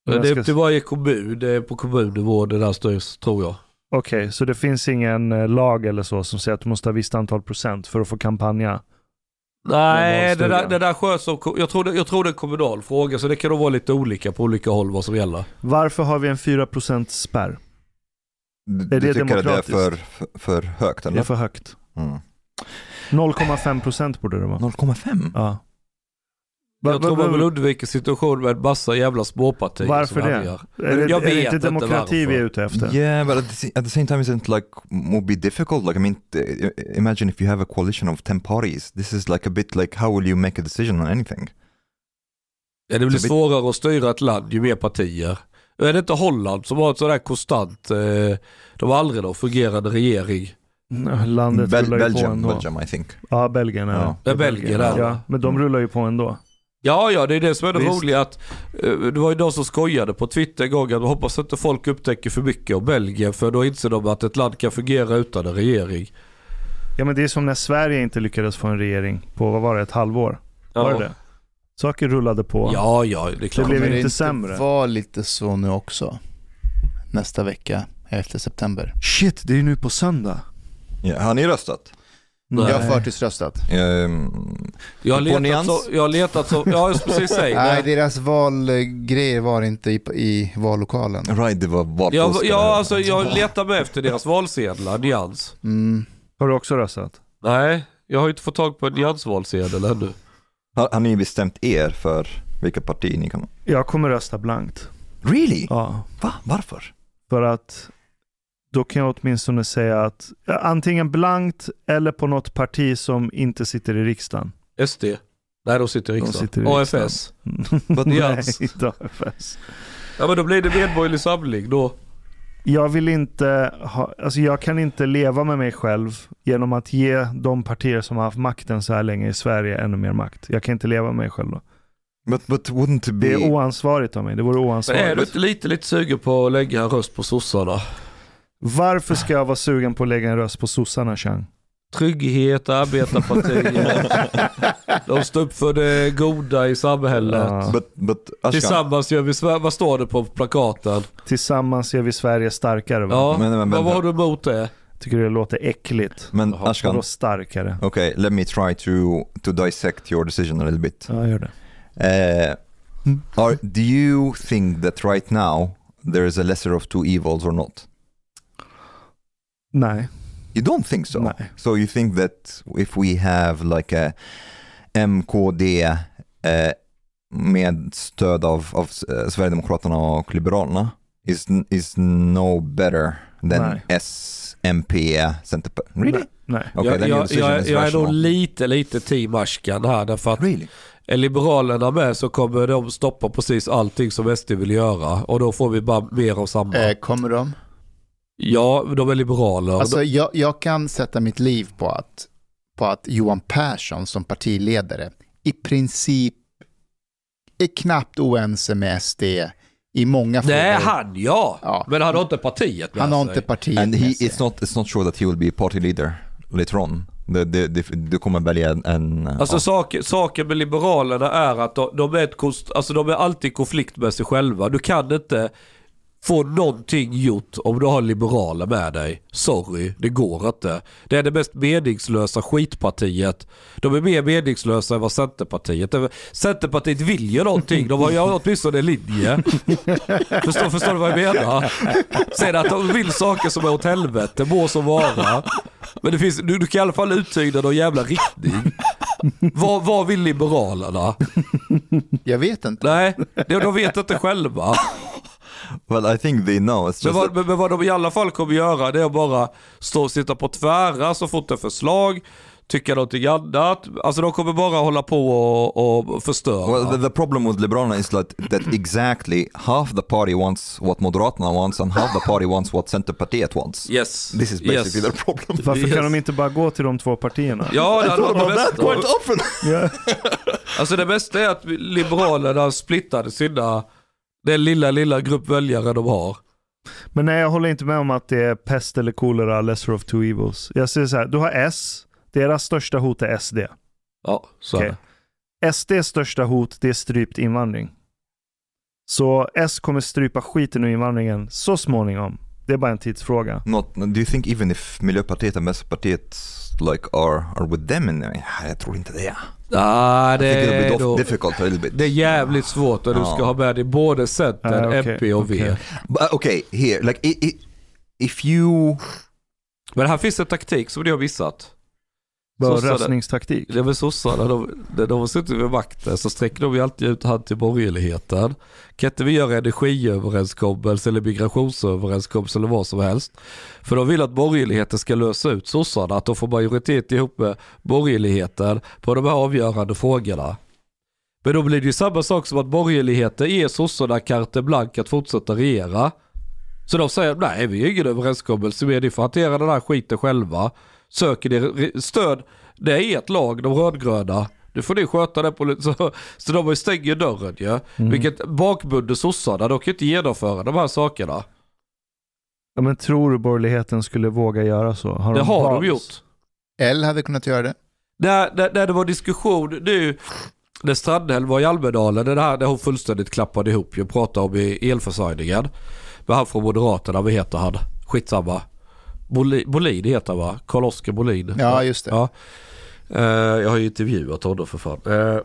Det är upp till varje kommun, det är på kommunnivå det där styrs tror jag.
Okej, så det finns ingen eh, lag eller så som säger att du måste ha visst antal procent för att få kampanja?
Nej, det där, det där sköts av, jag tror, det, jag tror det är en kommunal fråga så det kan nog vara lite olika på olika håll vad som gäller.
Varför har vi en 4% spärr?
Du,
Är det
att det är
demokratiskt?
för, för, för högt
Det är
eller?
för högt.
Mm.
0,5% borde det vara.
0,5?
Ja.
Jag tror
va-
man
va-
vill undvika situation med massa jävla småpartier
Varför
som
det? Är det,
Jag
är det
vet
inte
inte
demokrati vi är ute efter?
Yeah, but at the, at the same time, isn't like would be difficult? Like, I mean, imagine if you have a coalition of 10 parties. This is like a bit like how will you make a decision on anything?
Ja, det blir
vi-
svårare att styra ett land ju mer partier. Är det inte Holland som har ett sådär konstant, eh, de har aldrig någon fungerande regering.
Landet
Bel-
rullar ju på
Belgium,
ändå.
Belgium, I think.
Ja, Belgien är
Ja.
det.
Ja, Belgien är det.
Ja, men de
Mm.
rullar ju på ändå.
Ja, ja, det är det som är det
Visst.
roliga att eh, det var ju de som skojade på Twitter en gång att hoppas inte folk upptäcker för mycket om Belgien för då inser de att ett land kan fungera utan en regering.
Ja, men det är som när Sverige inte lyckades få en regering på, vad var det, ett halvår? Var
Ja.
det det? Saker rullade på.
Ja, ja, det är klart.
blev
Kommer
inte
det inte
sämre.
vara lite så nu också? Nästa vecka, 11 september.
Shit, det är ju nu på söndag.
Ja, har ni röstat?
Nej.
Jag har förtidsröstat.
Ehm,
Jag har letat
nyans?
så, jag har letat så, ja jag ska precis säga
Nej, deras valgrejer var inte i, i vallokalen.
right, det var
Jag,
valfusk.
ja, alltså jag letar med efter deras valsedlar, nyans.
Mm.
Har du också röstat?
Nej, jag har inte fått tag på en nyansvalsedel ännu.
har, har ni bestämt er för vilket parti ni kan...
Jag kommer rösta blankt.
Really?
Ja,
Va? Varför?
för att då kan jag åtminstone säga att antingen blankt eller på något parti som inte sitter i riksdagen.
SD? Nej, de sitter i riksdagen.
sitter i riksdagen.
AFS?
Nej, inte AFS.
Ja men då blir det medborgerlig samling då.
Jag vill inte ha, alltså jag kan inte leva med mig själv genom att ge de partier som har haft makten så här länge i Sverige ännu mer makt. Jag kan inte leva med mig själv då.
But, but wouldn't it be...
Det är oansvarigt av mig. Det vore
Men
oansvarigt.
är du inte lite, lite sugen på att lägga en röst på sossarna?
Varför ska jag vara sugen på att lägga en röst på sossarna, Chang?
Trygghet, arbetarpartiet. de står upp för det goda i samhället.
Ja.
But, but
Tillsammans gör vi Sverige, vad står det på plakaten?
Tillsammans gör vi Sverige starkare. Va?
Ja,
Men- men- men-
vad har du emot det?
Tycker det låter äckligt.
men Ashkan,
Vadå starkare?
okay, let me try to, to dissect your decision a little bit.
Ja, gör det.
Uh, are, do you think that right now there is a lesser of two evils or not?
Nej.
You don't think so?
Nej.
So you think that if we have like a MKD eh, med stöd av, av eh, Sverigedemokraterna och Liberalerna is, is no better than
Nej.
S, MP, Centerpartiet? Really?
Nej. Nej.
Okay,
jag, jag, jag, jag är nog lite, lite team Ashkan här därför att
Really?
är Liberalerna med så kommer de stoppa precis allting som SD vill göra och då får vi bara mer av samma.
Eh, kommer de?
Ja, de är liberaler.
Alltså, jag, jag kan sätta mitt liv på att, på att Johan Persson som partiledare i princip är knappt oense med SD i många frågor.
Nej, han ja.
Ja.
Men han har inte partiet med
Han har
sig.
inte partiet
And he,
med sig.
it's, not, it's not sure that he will be party leader later on. Du, kommer välja en... en
Alltså
ja.
saken, saken med Liberalerna är att de, de, är ett alltså de är alltid i konflikt med sig själva. Du kan inte få någonting gjort om du har liberaler med dig. Sorry, det går inte. Det är det mest meningslösa skitpartiet. De är mer meningslösa än vad Centerpartiet är. Centerpartiet vill ju någonting. De har ju åtminstone en linje. Förstår, förstår du vad jag menar? Sen att de vill saker som är åt helvete, må så vara. Men det finns, du, du kan i alla fall uttyda någon jävla riktning. Vad, vad vill Liberalerna?
Jag vet inte.
Nej, de, de vet inte själva.
Well I think they know. It's
Men
just
vad, men, men vad de i alla fall kommer göra det är att bara stå och sitta på tvära så fort det är förslag, tycka någonting annat. Alltså de kommer bara hålla på och, och förstöra.
Well, the, the problem with Liberalerna is that, that exactly half the party wants what Moderaterna wants and half the party wants what Centerpartiet wants.
yes.
This is basically
yes.
the problem.
Varför
Yes.
kan de inte bara gå till de två partierna?
Ja, det hade varit det bästa.
often.
Ja.
Alltså det bästa är att Liberalerna splittade sina, den lilla, lilla grupp väljare de har.
Men nej, jag håller inte med om att det är pest eller kolera, lesser of two evils. Jag säger så här, du har S, deras största hot är SD.
Ja, så är
Okej.
det.
SDs största hot, det är strypt invandring. Så S kommer strypa skiten ur invandringen så småningom. Det är bara en tidsfråga.
Not, do you think even if Miljöpartiet och Vänsterpartiet like are, are with them in Nej, jag tror inte det.
Ah, det, är då,
difficult a little bit.
det är jävligt svårt och du ska ha med dig både Centern,
Ah, okej,
MP och V.
okej.
Uh, okay, here, like i, i, if you...
Men här finns en taktik som ni har missat.
Bara
Sossarna-
röstningstaktik.
Är väl sossarna, de, när de har suttit vid makten så sträcker de ju alltid ut hand till borgerligheten. Kan inte vi göra energiöverenskommelse eller migrationsöverenskommelse eller vad som helst? För de vill att borgerligheten ska lösa ut sossarna, att de får majoritet ihop med borgerligheten på de här avgörande frågorna. Men då blir det ju samma sak som att borgerligheten ger sossarna carte blanche att fortsätta regera. Så de säger nej vi har ingen överenskommelse med er, ni får hantera den här skiten själva. Söker ni re- stöd, det är ert lag, de rödgröna. Nu får ni sköta det på lite så, så de ju stänger dörren ju.
Mm.
Vilket bakbundet sossarna, de kan ju inte genomföra de här sakerna.
Ja, men tror du borgerligheten skulle våga göra så? Har
Det har de gjort.
L hade kunnat göra det.
När, när, när det var diskussion nu, när Strandhäll var i Almedalen, det här där hon fullständigt klappade ihop. Jag pratade om i elförsörjningen. Med han från Moderaterna, vad heter han? Skitsamma. Bolin, Bolin heter va? Karl-Oskar Bolin.
Ja, just det.
Ja. Eh, jag har ju intervjuat honom för fan. Uh,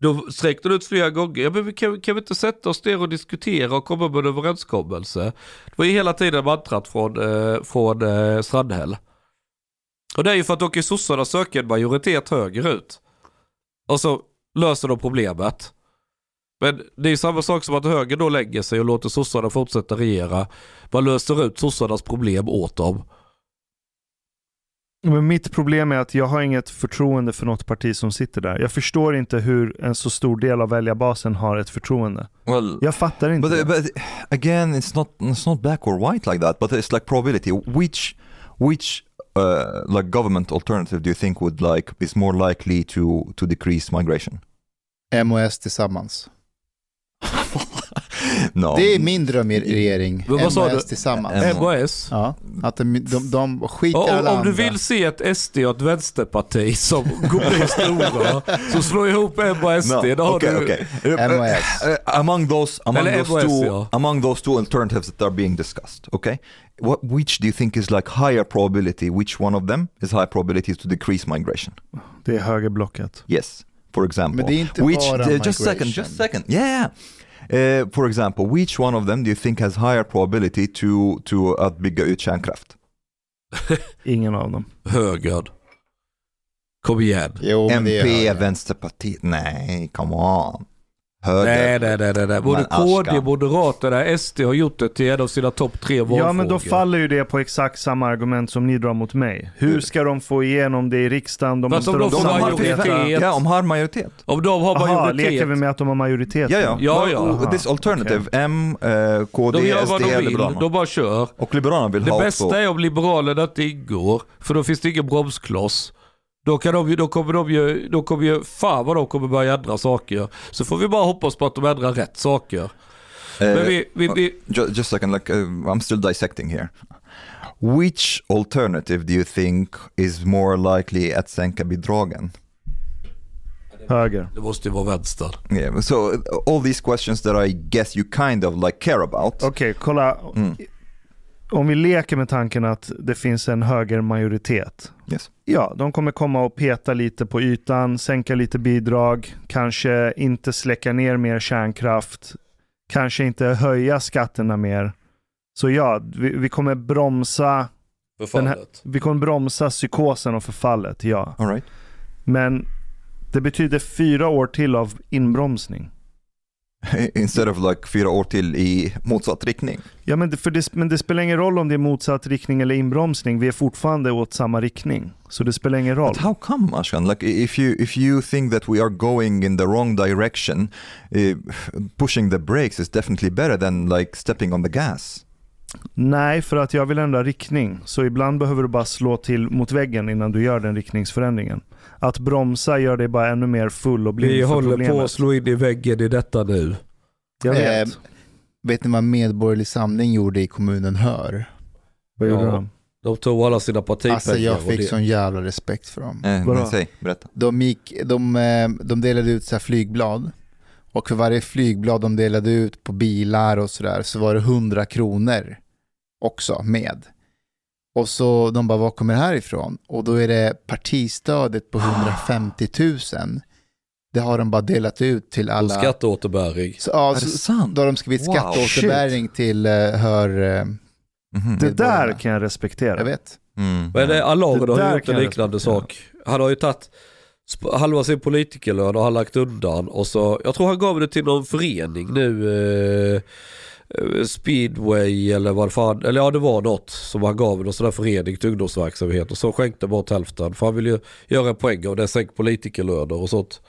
då sträckte du ut flera gånger. Ja, men vi kan, kan vi inte sätta oss ner och diskutera och komma med en överenskommelse? Det var ju hela tiden mantrat från, uh, från uh, Strandhäll. Och det är ju för att då kan sossarna söka en majoritet högerut. Och så löser de problemet. Men det är ju samma sak som att höger då lägger sig och låter sossarna fortsätta regera. Man löser ut sossarnas problem åt dem.
Men mitt problem är att jag har inget förtroende för något parti som sitter där. Jag förstår inte hur en så stor del av väljarbasen har ett förtroende.
Well,
Jag fattar inte.
But,
det.
but again, it's not it's not black or white like that. But it's like probability. Which which uh, like government alternative do you think would like is more likely to to decrease migration?
M och S tillsammans.
No.
Det är min dröm i regering.
Vad
M
sa
och
du?
S tillsammans.
M-
MHS.
Ja, att de, de, de skiter
Och,
alla
om, du vill se ett SD och ett vänsterparti som går blir stora, så slå ihop M och SD.
No.
Då har
Okay,
du...
okay.
M och S.
Among those among
Eller
those two
ja.
among those two alternatives that are being discussed, okay? What which do you think is like higher probability? Which one of them is high probability to decrease migration?
Det är högerblocket.
Yes, for example.
Men det är inte
which,
bara
uh, just second, just second. Yeah. Uh, for example, which one of them do you think has higher probability to, to att bygga ut kärnkraft?
Ingen av dem.
Högern. Kom igen.
Jo,
MP. Vänsterpartiet, nej, come on. Höger.
Nej, nej, nej, nej, nej. Både KD. Moderaterna, SD har gjort det till en av sina topp tre valfrågor.
Ja, men då faller ju det på exakt samma argument som ni drar mot mig. Hur ska de få igenom det i riksdagen? De måste
om de får majoritet-
Ja, om har majoritet.
Om de har majoritet.
leker vi med att de har majoritet?
Ja, ja.
Ja, ja.
uh, This alternative, M, uh, KD,
de gör vad
SD,
de vill,
Liberalerna.
de bara kör.
Och Liberalerna vill
Det
ha
bästa
också...
är om Liberalerna inte ingår, för då finns det ingen bromskloss. Då, kan de, då kommer de ju, då kommer ju, fan vad de kommer börja ändra saker. Så får vi bara hoppas på att de ändrar rätt saker.
Eh,
Men vi, vi, vi,
ju- just a second, like, uh, I'm still dissecting here. Which alternative do you think is more likely att sänka bidragen?
Höger.
Det måste ju vara vänster.
Yeah, so uh, all these questions that I guess you kind of like care about.
Okej, kolla.
Mm.
Om vi leker med tanken att det finns en högermajoritet.
Yes.
Ja, de kommer komma och peta lite på ytan, sänka lite bidrag, kanske inte släcka ner mer kärnkraft, kanske inte höja skatterna mer. Så ja, vi, vi kommer bromsa
Förfallet.
vi kommer bromsa psykosen och förfallet, ja.
All right.
Men det betyder fyra år till av inbromsning.
Instead of like fyra år till i motsatt riktning.
Ja, men det, för det, men det spelar ingen roll om det är motsatt riktning eller inbromsning. Vi är fortfarande åt samma riktning. Så det spelar ingen roll.
But how come, Ashkan? Like, if you if you think that we are going in the wrong direction, uh, pushing the brakes is definitely better than like stepping on the gas.
Nej, för att jag vill ändra riktning. Så ibland behöver du bara slå till mot väggen innan du gör den riktningsförändringen. Att bromsa gör dig bara ännu mer full och blind
Vi
för
håller
problemet.
på att slå in i väggen i detta nu.
Jag vet.
Eh, vet ni vad Medborgerlig Samling gjorde i kommunen Hör?
Vad gjorde
ja.
de?
De tog alla sina partipengar.
Alltså jag fick
det-
sån jävla respekt för dem.
Eh, men säg, berätta.
De, gick, de, eh, de delade ut så här flygblad och för varje flygblad de delade ut på bilar och sådär så var det 100 kronor också med. Och så de bara, var kommer det här ifrån? Och då är det partistödet på 150 000. Det har de bara delat ut till
Och
alla.
skatteåterbäring.
Så, ja,
Är det
så,
sant?
då har de skrivit
Wow,
skatteåterbäring till uh, hör... eh,
Mhm.
Det där kan jag respektera.
jag vet.
Mm.
Men det, Allard
Det
har gjort en liknande sak. Han har ju tagit halva sin politikerlön och har lagt undan och så, jag tror han gav det till någon förening nu. Eh, Speedway eller vad fan, eller ja det var något som han gav någon sån där förening till ungdomsverksamhet och så skänkte bort hälften. För han vill ju göra en poäng av det, sänk politikerlöner och sånt.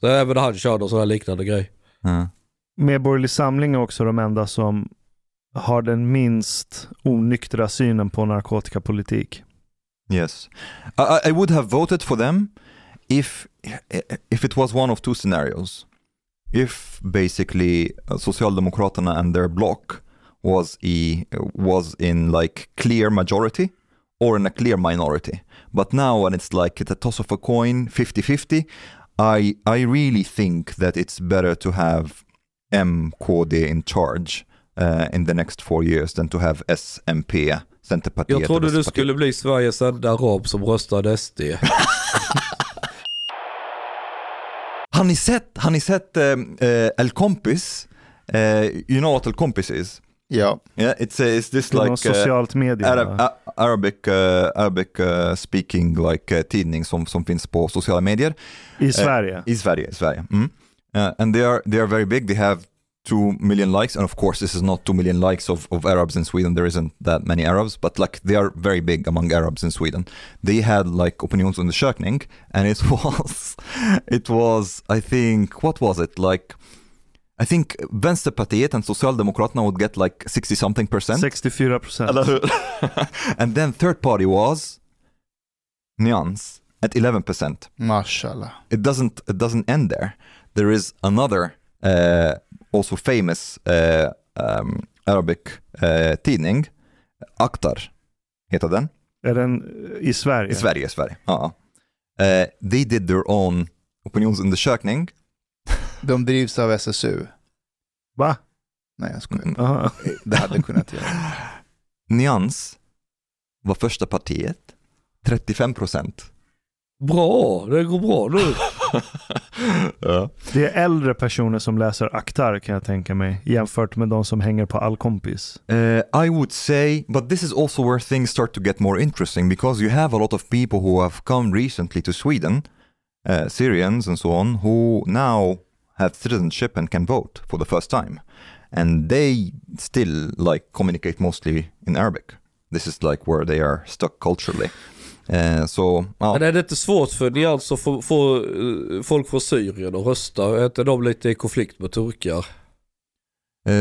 Så även han kör någon sån här liknande grej.
Ja.
Medborgerlig Samling är också de enda som har den minst onyktra synen på narkotikapolitik.
Yes, I, I- I would have voted for them if if it was one of two scenarios. If basically uh, Socialdemokraterna and their bloc was e was in like clear majority or in a clear minority. But now when it's like at a toss of a coin, 50-50, I I really think that it's better to have MKD in charge uh, in the next four years than to have SMP, Centerpartiet.
Jag trodde du skulle bli Sveriges enda arab som röstade SD.
Har ni sett, har ni sett um, uh, El Compis? Uh, you know what El Compis is?
Ja,
Yeah, it's, uh, it's this
Det är
like uh,
socialt media.
Arab, a- Arabic, uh, Arabic uh, speaking like uh, tidning som, som finns på sociala medier
I Sverige.
i Sverige. i Sverige. Mm. Uh, and they are, they are very big. They have two million likes and of course this is not two million likes of, of Arabs in Sweden. There isn't that many Arabs but like they are very big among Arabs in Sweden. They had like opinionsundersökning and it was, it was I think, what was it like I think Vänsterpartiet and Socialdemokraterna would get like 60 something percent.
64 procent.
Eller and then third party was Nyans at 11%.
mashallah.
It doesn't it doesn't end there. There is another uh, also famous uh, um, Arabic uh, tidning, Akhtar heter den.
Är den i Sverige?
I Sverige, Sverige. Ja. Uh, they did their own opinionsundersökning.
De drivs av SSU.
Va?
Nej, jag skojar.
Mm.
Aha.
Det hade kunnat göra.
Nyans var första partiet, 35 procent.
Bra, det går bra nu.
ja.
Det är äldre personer som läser Aktar kan jag tänka mig jämfört med de som hänger på Allkompis.
Uh, I would say, but this is also where things start to get more interesting because you have a lot of people who have come recently to Sweden, uh, Syrians and so on, who now have citizenship and can vote for the first time. And they still like communicate mostly in Arabic. This is like where they are stuck culturally. Uh, ja.
Men är det inte svårt för ni alltså få, få eh, folk från Syrien att rösta? Är inte de lite i konflikt med turkar?
Uh,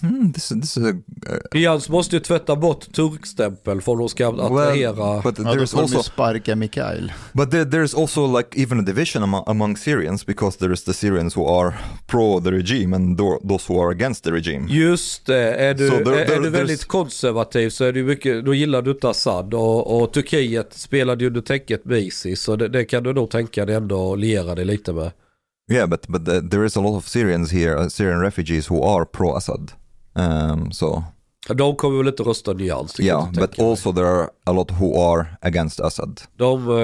hmm, this, this is a, uh,
Jans måste ju tvätta bort turkstämpel för om de ska attrahera...
but
Ja, då
there's
de
also
sparka Mikael.
But there, there's also like even a division among, among Syrians because there's the Syrians who are pro the regime and tho- those who are against the regime.
Just det, är du,
Så there-
är, är
there-
du väldigt konservativ så är det ju mycket, då gillar du inte Assad och, och Turkiet spelade ju under täcket med Isis så det, det kan du nog tänka dig ändå liera dig lite med.
Yeah, but but the, there is a lot of Syrians here, uh, Syrian refugees who are pro Assad. Um, so
De kommer väl inte rösta nyans,
yeah, but
tänka mig.
also there are a lot who are against Assad.
De, eh,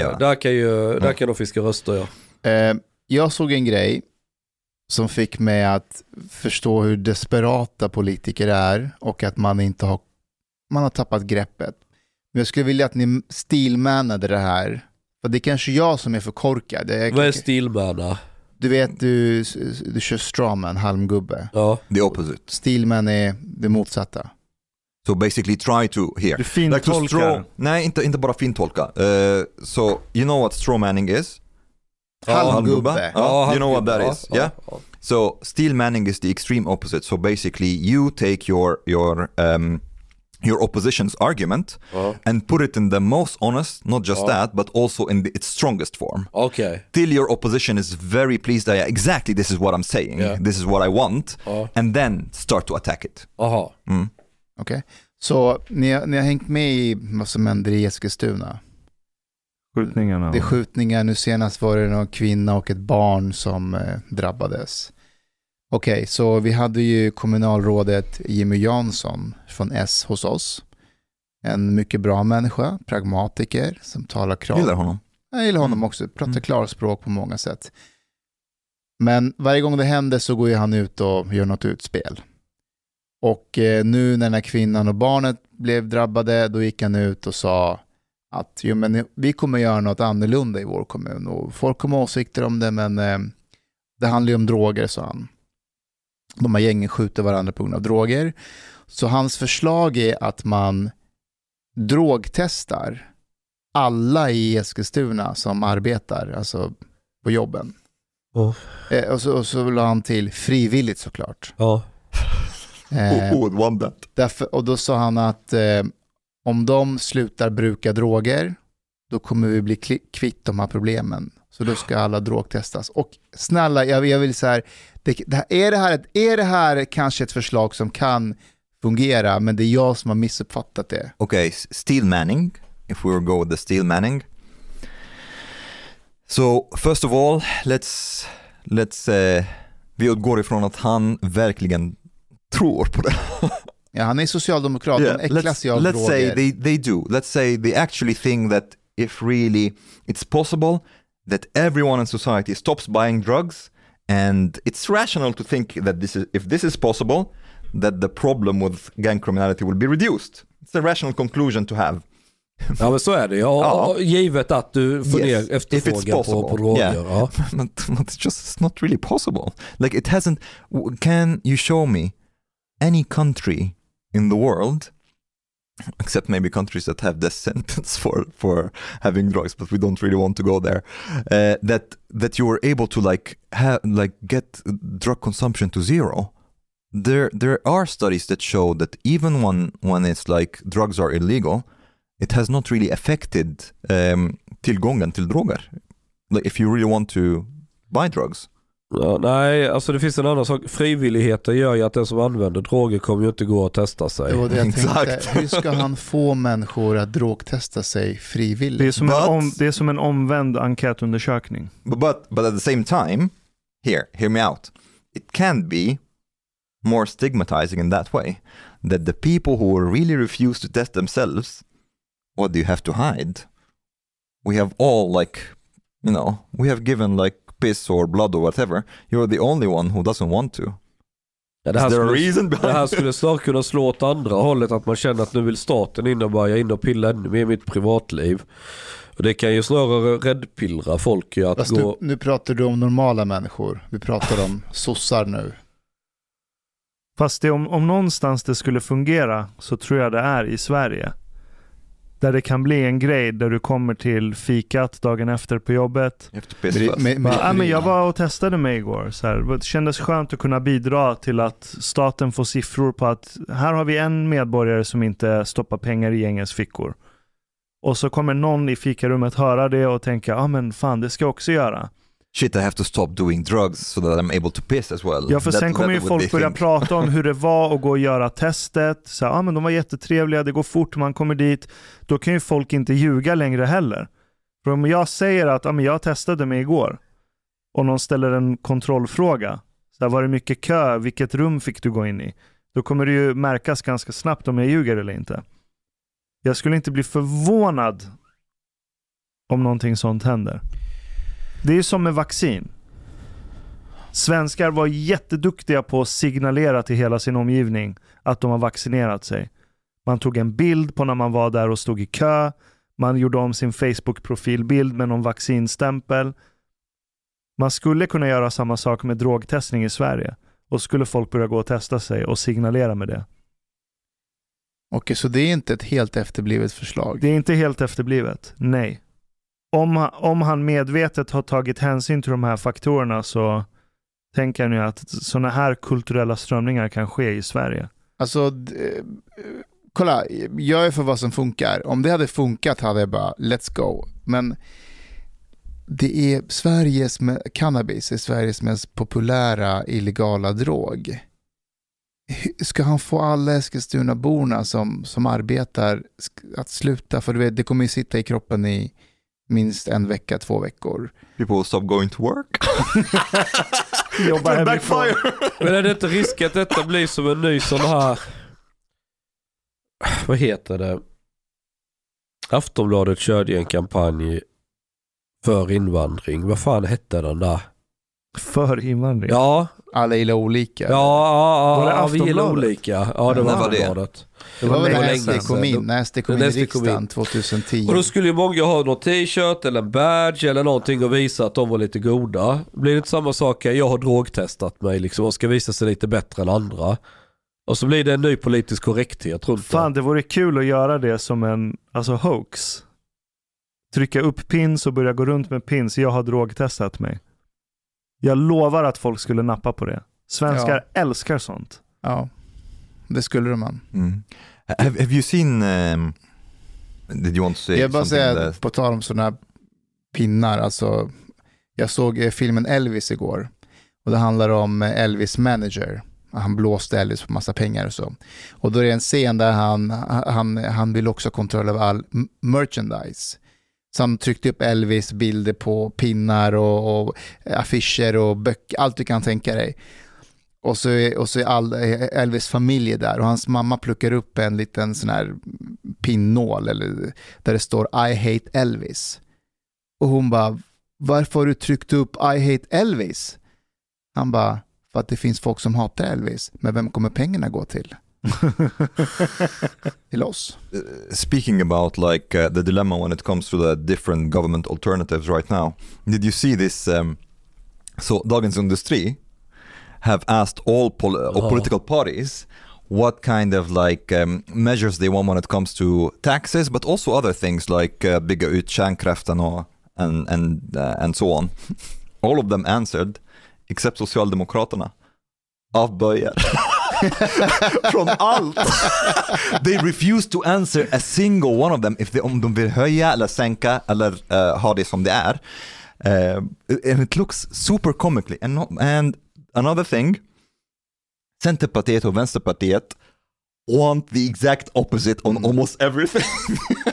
Ja.
där, kan ju, där
Mm.
kan de fiska röster ja.
Eh, jag såg en grej som fick mig att förstå hur desperata politiker är och att man inte har, man har tappat greppet. Men jag skulle vilja att ni stilmanade det här. För det är kanske jag som är för korkad. Jag,
Vad är stilmänna?
du vet, du, du kör strawman, halmgubbe.
Ja.
The opposite.
Stilman är det motsatta.
So basically try to here.
Du fintolkar.
straw, nej inte, inte bara fintolka. Uh, so you know what straw manning is?
Halmgubbe.
Ja, you know what that is,
ja,
yeah?
ja.
So steel manning is the extreme opposite. So basically, you take your your um, your opposition's argument
Ja.
and put it in the most honest, not just
Ja.
that, but also in the, its strongest form.
Okej.
Till your opposition is very pleased. Yeah, exactly. This is what I'm saying.
Yeah.
This is what I want,
Ja.
and then start to attack it.
Aha.
Mm.
Okej? Så ni, har- ni har hängt med i vad som händer i Eskilstuna?
Skjutningarna.
Det är skjutningar, nu senast var det någon kvinna och ett barn som eh, drabbades. Okej, så vi hade ju kommunalrådet Jimmy Jansson från S hos oss. En mycket bra människa, pragmatiker, som talar krav.
Gillar honom.
Jag gillar honom
Mm.
också, pratar
Mm.
klarspråk på många sätt. Men varje gång det händer så går ju han ut och gör något utspel. Och eh, nu när den här kvinnan och barnet blev drabbade, då gick han ut och sa att jo, men vi kommer göra något annorlunda i vår kommun. Och folk kommer åsikter om det, men eh, det handlar ju om droger, sa han. De här gängen skjuter varandra på grund av droger. Så hans förslag är att man drogtestar alla i Eskilstuna som arbetar, alltså på jobben.
Ja.
Eh, och, så, och så la han till frivilligt såklart.
Ja.
Eh,
want that?
därför, och då sa han att eh, om de slutar bruka droger, då kommer vi bli kvitt de här problemen. Så då ska alla drogtestas. Och snälla, jag, jag vill så här, det, det är, det här ett, är det här kanske ett förslag som kan fungera, men det är jag som har missuppfattat det.
Okay, s- steel manning. If we go with the steel manning. So first of all, let's let's uh, vi utgår ifrån att han verkligen tror på det.
Ja, han är socialdemokrat,
Yeah,
de äcklas ju
let's
av
let's
droger.
say they, they do. Let's say they actually think that if really it's possible that everyone in society stops buying drugs and it's rational to think that this is if this is possible that the problem with gang criminality will be reduced. It's a rational conclusion to have.
ja men så är det ja.
Ja.
Givet att du får
Yes,
ner
if it's
efterfrågan på, på droger.
Yeah.
Ja.
but, but it's just it's not really possible. Like it hasn't. Can you show me any country in the world, except maybe countries that have this sentence for for having drugs, but we don't really want to go there. Uh, that that you were able to like have like get drug consumption to zero. There there are studies that show that even when when it's like drugs are illegal, it has not really affected um, tillgången till droger like if you really want to buy drugs.
Ja, nej, alltså det finns en annan sak. Frivilligheten gör ju att den som använder droger kommer ju inte gå att testa sig.
Det var det jag
Exakt.
tänkte. Hur ska han få människor att drogtesta sig frivilligt?
Det är, som en
But-
om, det är som en omvänd enkätundersökning.
But, but but at the same time, here, hear me out. It can be more stigmatizing in that way that the people who really refuse to test themselves, what do you have to hide? We have all like, you know, we have given like piss or blood or whatever. You're the only one who doesn't want to.
Ja, det, här skulle,
reason
det här skulle snart kunna slå åt andra hållet. Att man känner att nu vill staten in och börja in och pilla ännu mer i mitt privatliv. Och det kan ju snarare räddpillra folk att
Fast
gå...
nu, nu pratar du om normala människor. Vi pratar om sossar nu.
Fast det, om, om någonstans det skulle fungera så tror jag det är i Sverige. Där det kan bli en grej där du kommer till fikat dagen efter på jobbet.
First.
med-
Bara,
med-
ah, men jag var och testade mig igår. Så här, det kändes skönt att kunna bidra till att staten får siffror på att här har vi en medborgare som inte stoppar pengar i gängens fickor. Och så kommer någon i fikarummet höra det och tänka, ja ah, men fan det ska jag också göra.
Shit, I have to stop doing drugs so that I'm able to piss as well.
Ja för
That-
sen kommer ju folk börja
think.
prata om hur det var att gå och göra testet. Så ah, men de var jättetrevliga, det går fort, man kommer dit. Då kan ju folk inte ljuga längre heller. För om jag säger att ah, men jag testade mig igår och någon ställer en kontrollfråga. Så här, var det mycket kö? Vilket rum fick du gå in i? Då kommer det ju märkas ganska snabbt om jag ljuger eller inte. Jag skulle inte bli förvånad om någonting sånt händer. Det är som med vaccin. Svenskar var jätteduktiga på att signalera till hela sin omgivning att de har vaccinerat sig. Man tog en bild på när man var där och stod i kö. Man gjorde om sin Facebook-profilbild med någon vaccinstämpel. Man skulle kunna göra samma sak med drogtestning i Sverige. Och skulle folk börja gå och testa sig och signalera med det.
Okej, så det är inte ett helt efterblivet förslag.
Det är inte helt efterblivet. Nej. Om, han- om han medvetet har tagit hänsyn till de här faktorerna så tänker jag nu att sådana här kulturella strömningar kan ske i Sverige.
Alltså, eh, kolla, jag är för vad som funkar. Om det hade funkat hade jag bara, let's go. Men det är Sveriges, cannabis är Sveriges mest populära illegala drog. Ska han få alla Eskilstunaborna som, som arbetar att sluta? För du vet, det kommer ju sitta i kroppen i minst en vecka, två veckor.
People stop going to work.
Jobba hemifrån.
Men är det inte risk att detta blir som en ny sån här... Vad heter det? Aftonbladet körde ju en kampanj för invandring. Vad fan hette den där?
För invandring.
Ja,
Alla gillar olika.
ja, ja,
Var det
ja vi gillar
Aftonbladet?
olika. Ja, det var
var det?
Aftonbladet.
det var
länge
när SD
sedan.
kom in, när SD kom in i riksdagen
in.
2010.
Och då skulle ju många ha någon t-shirt eller en badge eller någonting och visa att de var lite goda. Blir det inte samma sak här, jag har drogtestat mig liksom och ska visa sig lite bättre än andra. Och så blir det en ny politisk korrekthet runt
Fan,
det.
det vore kul att göra det som en alltså hoax. Trycka upp pins och börja gå runt med pins. Jag har drogtestat mig. Jag lovar att folk skulle nappa på det. Svenskar älskar sånt.
Ja, det skulle de man.
Mm. Have, have you seen... Um, did you want to say
Jag bara säga,
that-
på tal om sådana pinnar, alltså, jag såg eh, filmen Elvis igår och det handlar om eh, Elvis manager. Han blåste Elvis på massa pengar och så. Och då är det en scen där han, han, han vill också ha kontroll över all merchandise som tryckte upp Elvis bilder på pinnar och, och affischer och böcker, allt du kan tänka dig. Och så är, och så är all, Elvis familj där och hans mamma plockar upp en liten sån här pinnål eller, där det står I hate Elvis. Och hon bara, varför har du tryckt upp I hate Elvis? Han bara, för att det finns folk som hatar Elvis, men vem kommer pengarna gå till? Till oss.
speaking about like uh, the dilemma when it comes to the different government alternatives right now did you see this um, so dagens industri have asked all pol- all
Ja.
political parties what kind of like um, measures they want when it comes to taxes but also other things like uh, bygga ut kärnkraften och and and uh, and so on all of them answered except socialdemokraterna avböjer från allt they refuse to answer a single one of them if they, om de vill höja eller sänka eller uh, ha det som det är. Uh, and it looks super comically. And, not, and another thing, Centerpartiet och Vänsterpartiet want the exact opposite on almost everything.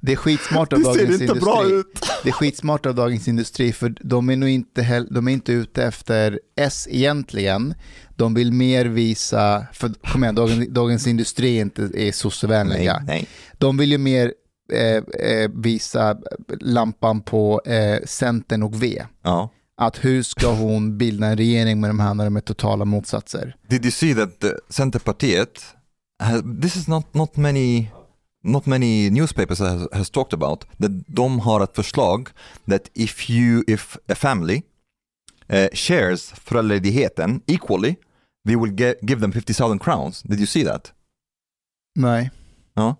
Det är skitsmart av
Det ser
Dagens
inte bra
Industri.
ut.
Det är skitsmart av Dagens Industri för de är nog inte, hel- de är inte ute efter S egentligen. De vill mer visa, för kom igen, Dagens, Dagens Industri är inte är sossevänliga. De vill ju mer eh, eh, visa lampan på eh, Centern och V.
Ja.
Att hur ska hon bilda en regering med de här när de är totala motsatser?
Did you see that the Centerpartiet, this is not, not many not many newspapers has, has talked about, that de har ett förslag that if you, if a family uh, shares föräldraledigheten equally, they will get, give them 50,000 crowns. Did you see that?
Nej.
Ja.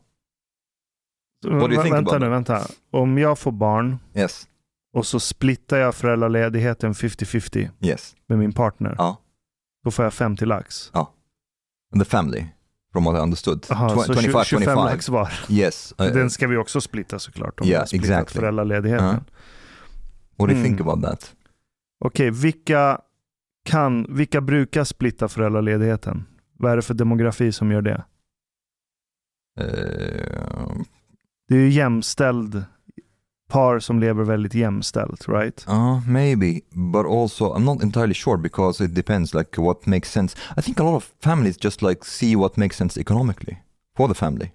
Så,
What do you think
vänta
about
nu, vänta. Om jag får barn
Yes.
och så splittar jag föräldraledigheten 50-50
Yes.
med min partner.
Ja.
Då får jag 50 lax.
The family, from what I understood.
Aha,
Tw-
så
25,
25
25.
lax var.
Yes. Uh,
Den ska vi också splitta såklart. Om
Ja,
vi
exactly.
föräldraledigheten.
Ja. what do you think
Mm.
about that?
Okej, vilka, kan, vilka brukar splitta föräldraledigheten? Vad är det för demografi som gör det?
Uh,
Det är ju jämställd par som lever väldigt jämställt, right?
Uh, maybe, but also I'm not entirely sure because it depends like what makes sense. I think a lot of families just like see what makes sense economically for the family.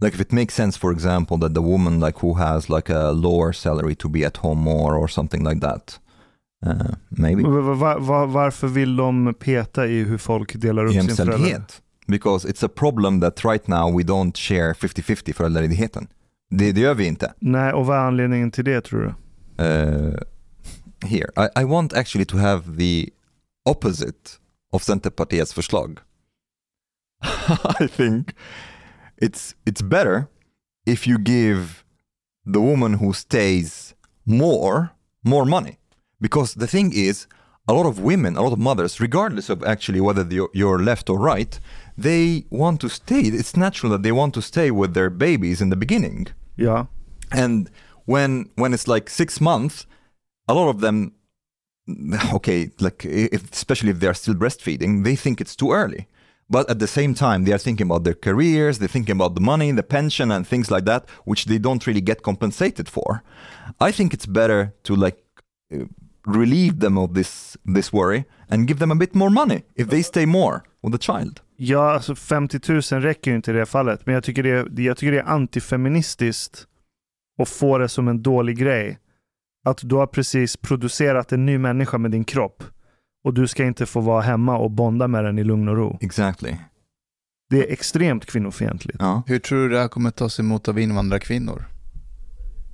Like if it makes sense, for example, that the woman like who has like a lower salary to be at home more or something like that. Uh, maybe.
Va- va- va- varför vill de peta i hur folk delar upp sin förälder?
Jämställdhet. Because it's a problem that right now we don't share 50-50 föräldraledigheten. Det, det gör vi inte.
Nej, och vad är anledningen till det tror du?
uh, here. I, I want actually to have the opposite of Centerpartiets förslag. I think it's it's better if you give the woman who stays more more money because the thing is a lot of women a lot of mothers regardless of actually whether you're, you're left or right they want to stay it's natural that they want to stay with their babies in the beginning
Ja,
and when when it's like six months a lot of them okay like if, especially if they're still breastfeeding they think it's too early. But at the same time they are thinking about their careers they're thinking about the money the pension and things like that which they don't really get compensated for. I think it's better to like uh, relieve them of this this worry and give them a bit more money. If they stay more with the child
ja alltså 50 000 räcker ju inte i det fallet. Men jag tycker det, är- jag tycker det är antifeministiskt att få det som en dålig grej. Att du har precis producerat en ny människa med din kropp och du ska inte få vara hemma och bonda med den i lugn och ro.
exactly
Det är extremt kvinnofientligt.
ja
Hur tror du det här kommer tas emot av invandrarkvinnor?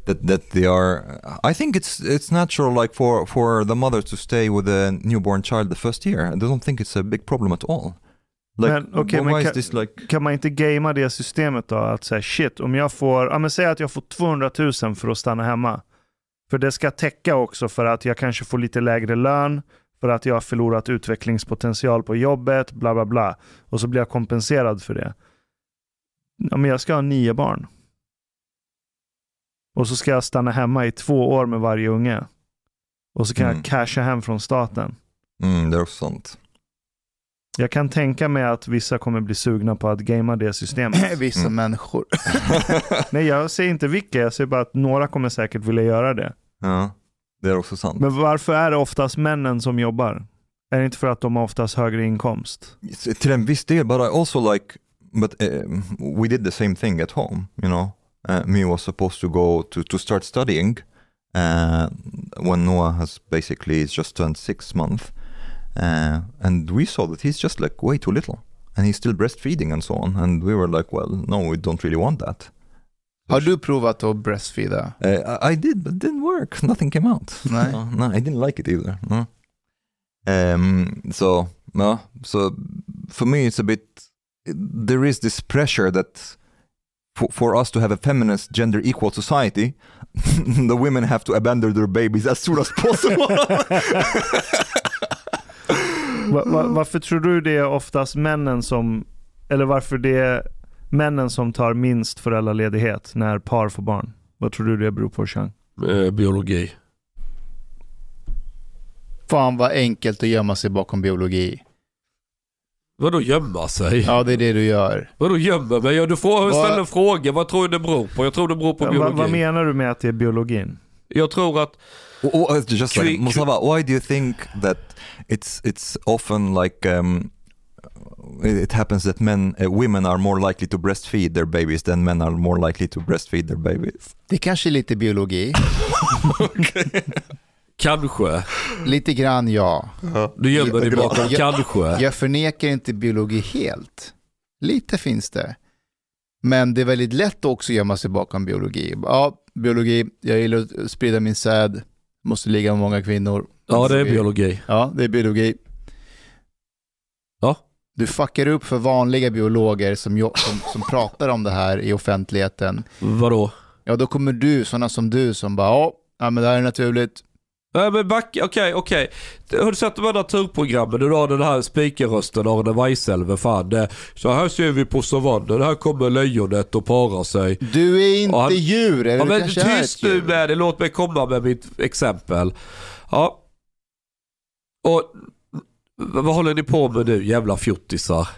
That that they are i think it's it's natural like for for the mother to stay with a newborn child the first year i don't think it's a big problem at all like
Men,
why
men kan-
this like
Kan man inte gamea det systemet då? Att säga shit, om jag får, ja men säg att jag får 200 000 för att stanna hemma. För det ska täcka också för att jag kanske får lite lägre lön, för att jag har förlorat utvecklingspotential på jobbet, bla bla bla. Och så blir jag kompenserad för det. Ja, men jag ska ha nio barn. Och så ska jag stanna hemma i två år med varje unge. Och så kan
Mm.
jag casha hem från staten.
mm, there's sånt
Jag kan tänka mig att vissa kommer bli sugna på att gamea det systemet.
Vissa
Mm.
människor.
Nej, jag säger inte vilka. Jag säger bara att några kommer säkert vilja göra det.
ja det är också sant
Men varför är det oftast männen som jobbar? Är det inte för att de har oftast högre inkomst?
Till en viss del but i also like but um, we did the same thing at home you know uh, me was supposed to go to to start studying uh, when noah has basically just turned six months uh, and we saw that he's just like way too little and he's still breastfeeding and so on and we were like well no we don't really want that
Har du provat att breastfeeda?
uh, I, I did but it didn't work nothing came out
Nej.
no, no, I didn't like it either. No. Um, so no, so for me it's a bit. There is this pressure that for, for us to have a feminist, gender equal society, the women have to abandon their babies as soon as possible.
Va, va, varför tror du det är oftast männen som, eller varför det är männen som tar minst föräldraledighet när par får barn? Vad tror du det beror på, Chang?
Eh, biologi.
Fan vad enkelt att gömma sig bakom biologi.
Vadå gömma sig?
Ja, det är det du gör.
Vadå gömma mig? Ja, du får
Vad-
ställa en fråga. Vad tror du det beror på? Jag tror det beror på
Va,
biologi.
vad menar du med att det är biologin?
Jag tror att
Oh, oh, just like Mustafa, why do you think that it's it's often like um, it it happens that men, uh, women are more likely to breastfeed their babies than men are more likely to breastfeed their babies?
Det kanske är lite biologi.
kanske.
Lite grann ja.
Du gömmer dig bakom
jag-
kanske.
Jag förnekar inte biologi helt. Lite finns det. Men det är väldigt lätt också att gömma sig bakom biologi. Ja, biologi, jag gillar att sprida min säd, måste ligga med många kvinnor.
Ja, det är biologi.
Ja, det är biologi.
Ja.
Du fuckar upp för vanliga biologer som, som, som pratar om det här i offentligheten.
Vadå?
Ja, då kommer du, sådana som du, som bara "Ja, ja, men det här är naturligt.
Nej men back, okej okej. Har du sett de här naturprogrammen? Du har den här speakerrösten Arne Weisselve. Fan det, så här ser vi på savannen. Här kommer lejonet och parar sig.
Du är inte
han-
djur, eller
Ja
du
men tyst nu med det. Låt mig komma med mitt exempel. Ja. Och vad håller ni på med nu jävla fjuttisar?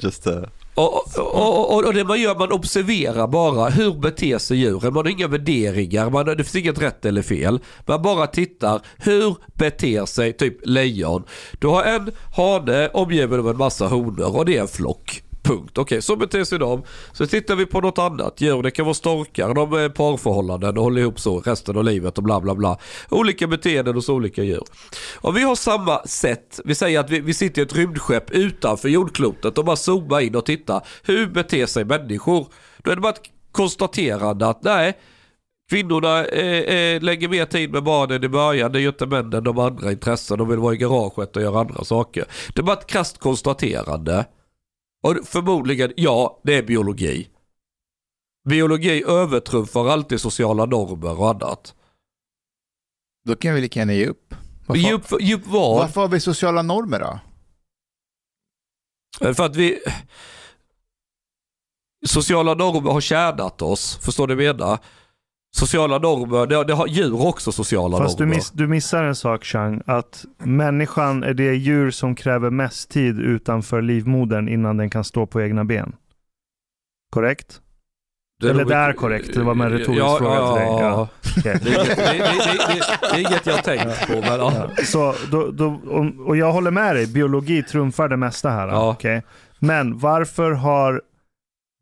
Just uh,
och, och, och, och det man gör, man observerar bara hur beter sig djuren. Man har inga värderingar, man, det finns inget rätt eller fel. Man bara tittar, hur beter sig typ lejon? Du har en hane omgiven av en massa honor och det är en flock. Punkt. Okej, så beter sig de. Så tittar vi på något annat djur. Det kan vara storkar, de är parförhållanden och håller ihop så resten av livet och bla bla bla. Olika beteenden hos olika djur. Om vi har samma sätt, vi säger att vi, vi sitter i ett rymdskepp utanför jordklotet och bara zoomar in och tittar. Hur beter sig människor? Då är det bara ett konstaterande att nej, Kvinnorna eh, eh, lägger mer tid med barnen i början. Det gör inte männen de har andra intressen. De vill vara i garaget och göra andra saker. Det är bara ett krasst konstaterande. Och förmodligen, ja, det är biologi. Biologi övertrumfar alltid sociala normer och annat.
Då kan vi lika gärna ge upp. Varför,
Ge upp, ge upp vad?
varför har vi sociala normer då?
För att vi... Sociala normer har tjänat oss. Förstår du vad jag menar? Sociala normer, det, det har djur också sociala
Fast du,
normer.
miss, du missar en sak Chang, att människan är det djur som kräver mest tid utanför livmodern innan den kan stå på egna ben. Korrekt? Eller
nog
det är korrekt, det var med en retorisk
ja,
fråga
ja,
till dig. Ja. Okej.
Det, är inget- det, det, det, det, det är inget jag tänkt på men ja.
Ja, Så, då, då, och- jag håller med dig, biologi trumfar det mesta här.
Ja.
okej? Men varför har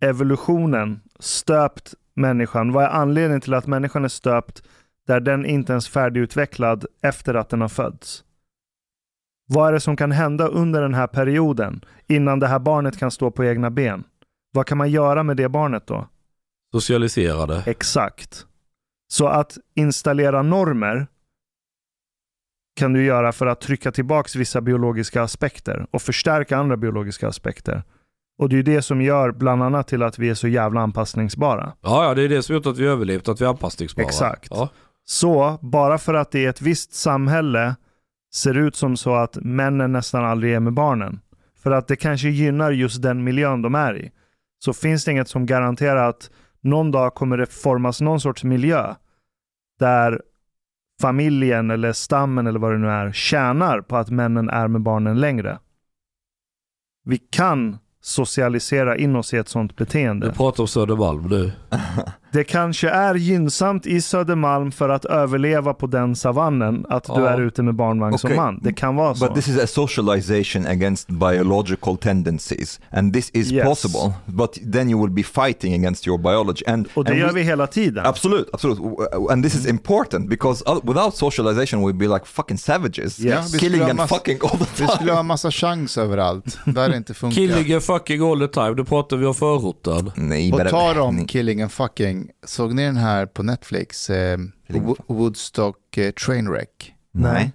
evolutionen stöpt människan? Vad är anledningen till att människan är stöpt där den inte ens är färdigutvecklad efter att den har fötts? Vad är det som kan hända under den här perioden innan det här barnet kan stå på egna ben? Vad kan man göra med det barnet då?
Socialiserade.
Exakt. Så att installera normer kan du göra för att trycka tillbaks vissa biologiska aspekter och förstärka andra biologiska aspekter. Och det är ju det som gör bland annat till att vi är så jävla anpassningsbara.
Ja, ja, det är det som gjort att vi överlevt, att vi är anpassningsbara.
Exakt.
Ja.
Så bara för att det i ett visst samhälle ser ut som så att männen nästan aldrig är med barnen, för att det kanske gynnar just den miljön de är i, så finns det inget som garanterar att någon dag kommer det formas någon sorts miljö där familjen eller stammen eller vad det nu är tjänar på att männen är med barnen längre. Vi kan socialisera in oss i ett sånt beteende.
Du pratar om Södermalm nu.
Det kanske är gynnsamt i Södermalm för att överleva på den savannen att du är ute med barnvagn som
Okej.
man. Det kan vara så.
But this is a socialization against biological tendencies, and this is
Yes.
possible. But then you will be fighting against your biology, and
Och det
and
gör
we-
vi hela tiden.
Absolut, absolut. And this is important because o- without socialization we'd be like fucking savages,
Ja, vi
killing and
massa-
fucking all the
Vi
time.
skulle ha en massa chans överallt, där det inte funkar.
Killing and fucking all the time. Nu pratar vi om förorten.
Nej,
På tal om. Killing and Fucking, såg ni den här på Netflix? Eh, Woodstock eh, Trainwreck?
Nej.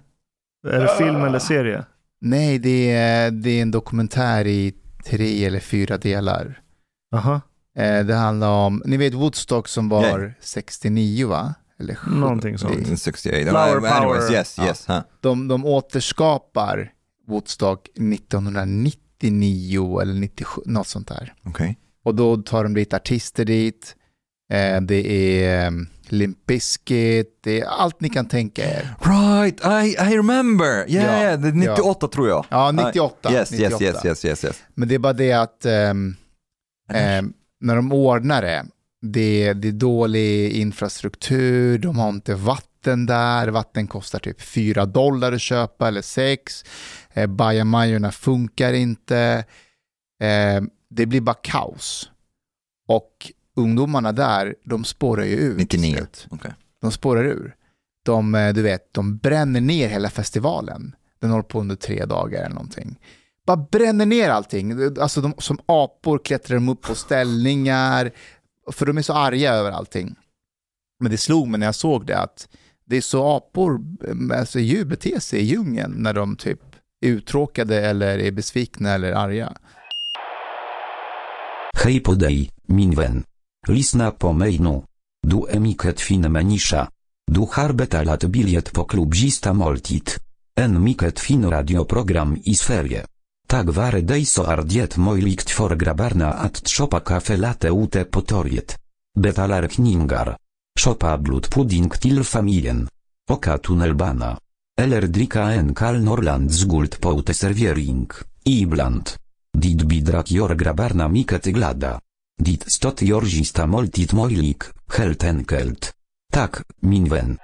Är det film eller serie?
Nej, det är, det är en dokumentär i tre eller fyra delar.
Aha.
Eh, det handlar om, ni vet Woodstock som var
Ja.
69 va? Eller sju-
Någonting sånt.
det-
In 68.
Flower
anyways,
power.
yes,
Ja.
yes. Huh.
De, de återskapar Woodstock 1999 eller 97, något sånt där.
Okay.
Och då tar de lite artister dit. Eh, det är um, Limp Bizkit, det är allt ni kan tänka er.
Right, I, I remember. Yeah,
Ja,
det är 98 tror jag.
Ja, 98.
Yes,
98.
yes, yes, yes, yes, yes.
Men det är bara det att ehm, ehm, när de ordnar det, det, det är dålig infrastruktur, de har inte vatten där, vatten kostar typ 4 dollar att köpa eller 6. Eh, bajamajorna funkar inte. Eh, det blir bara kaos. Och ungdomarna där, de spårar ju ur. till
99.
slut.
Okay.
De spårar ur. De, eh, du vet, de bränner ner hela festivalen. Den håller på under tre dagar eller någonting. Bara bränner ner allting. Alltså de, som apor klättrar de upp på ställningar. För de är så arga över allting. Men det slog mig när jag såg det att det är så apor, alltså djur beter sig i djungeln när de typ uttråkade eller är besvikna eller arga.
Hej på dig, min vän. Lyssna på mig nu. Du är mycket fin människa. Du har betalat bilet på klubbzista måltid. En mycket fin radioprogram i Sverige. Tack vare dig så är det möjligt för grabbarna att shoppa kaffe latte ute på torget. Betalar kningar. Shoppa blodpudding till familjen. Oka tunnelbana. Eller dricka en kall Norrlands guld på uteservering, ibland. Dit bidrak jor grabbarna mycket glada. Dit stot jorzista måltid möjlig, helt enkelt. Tak, min vän.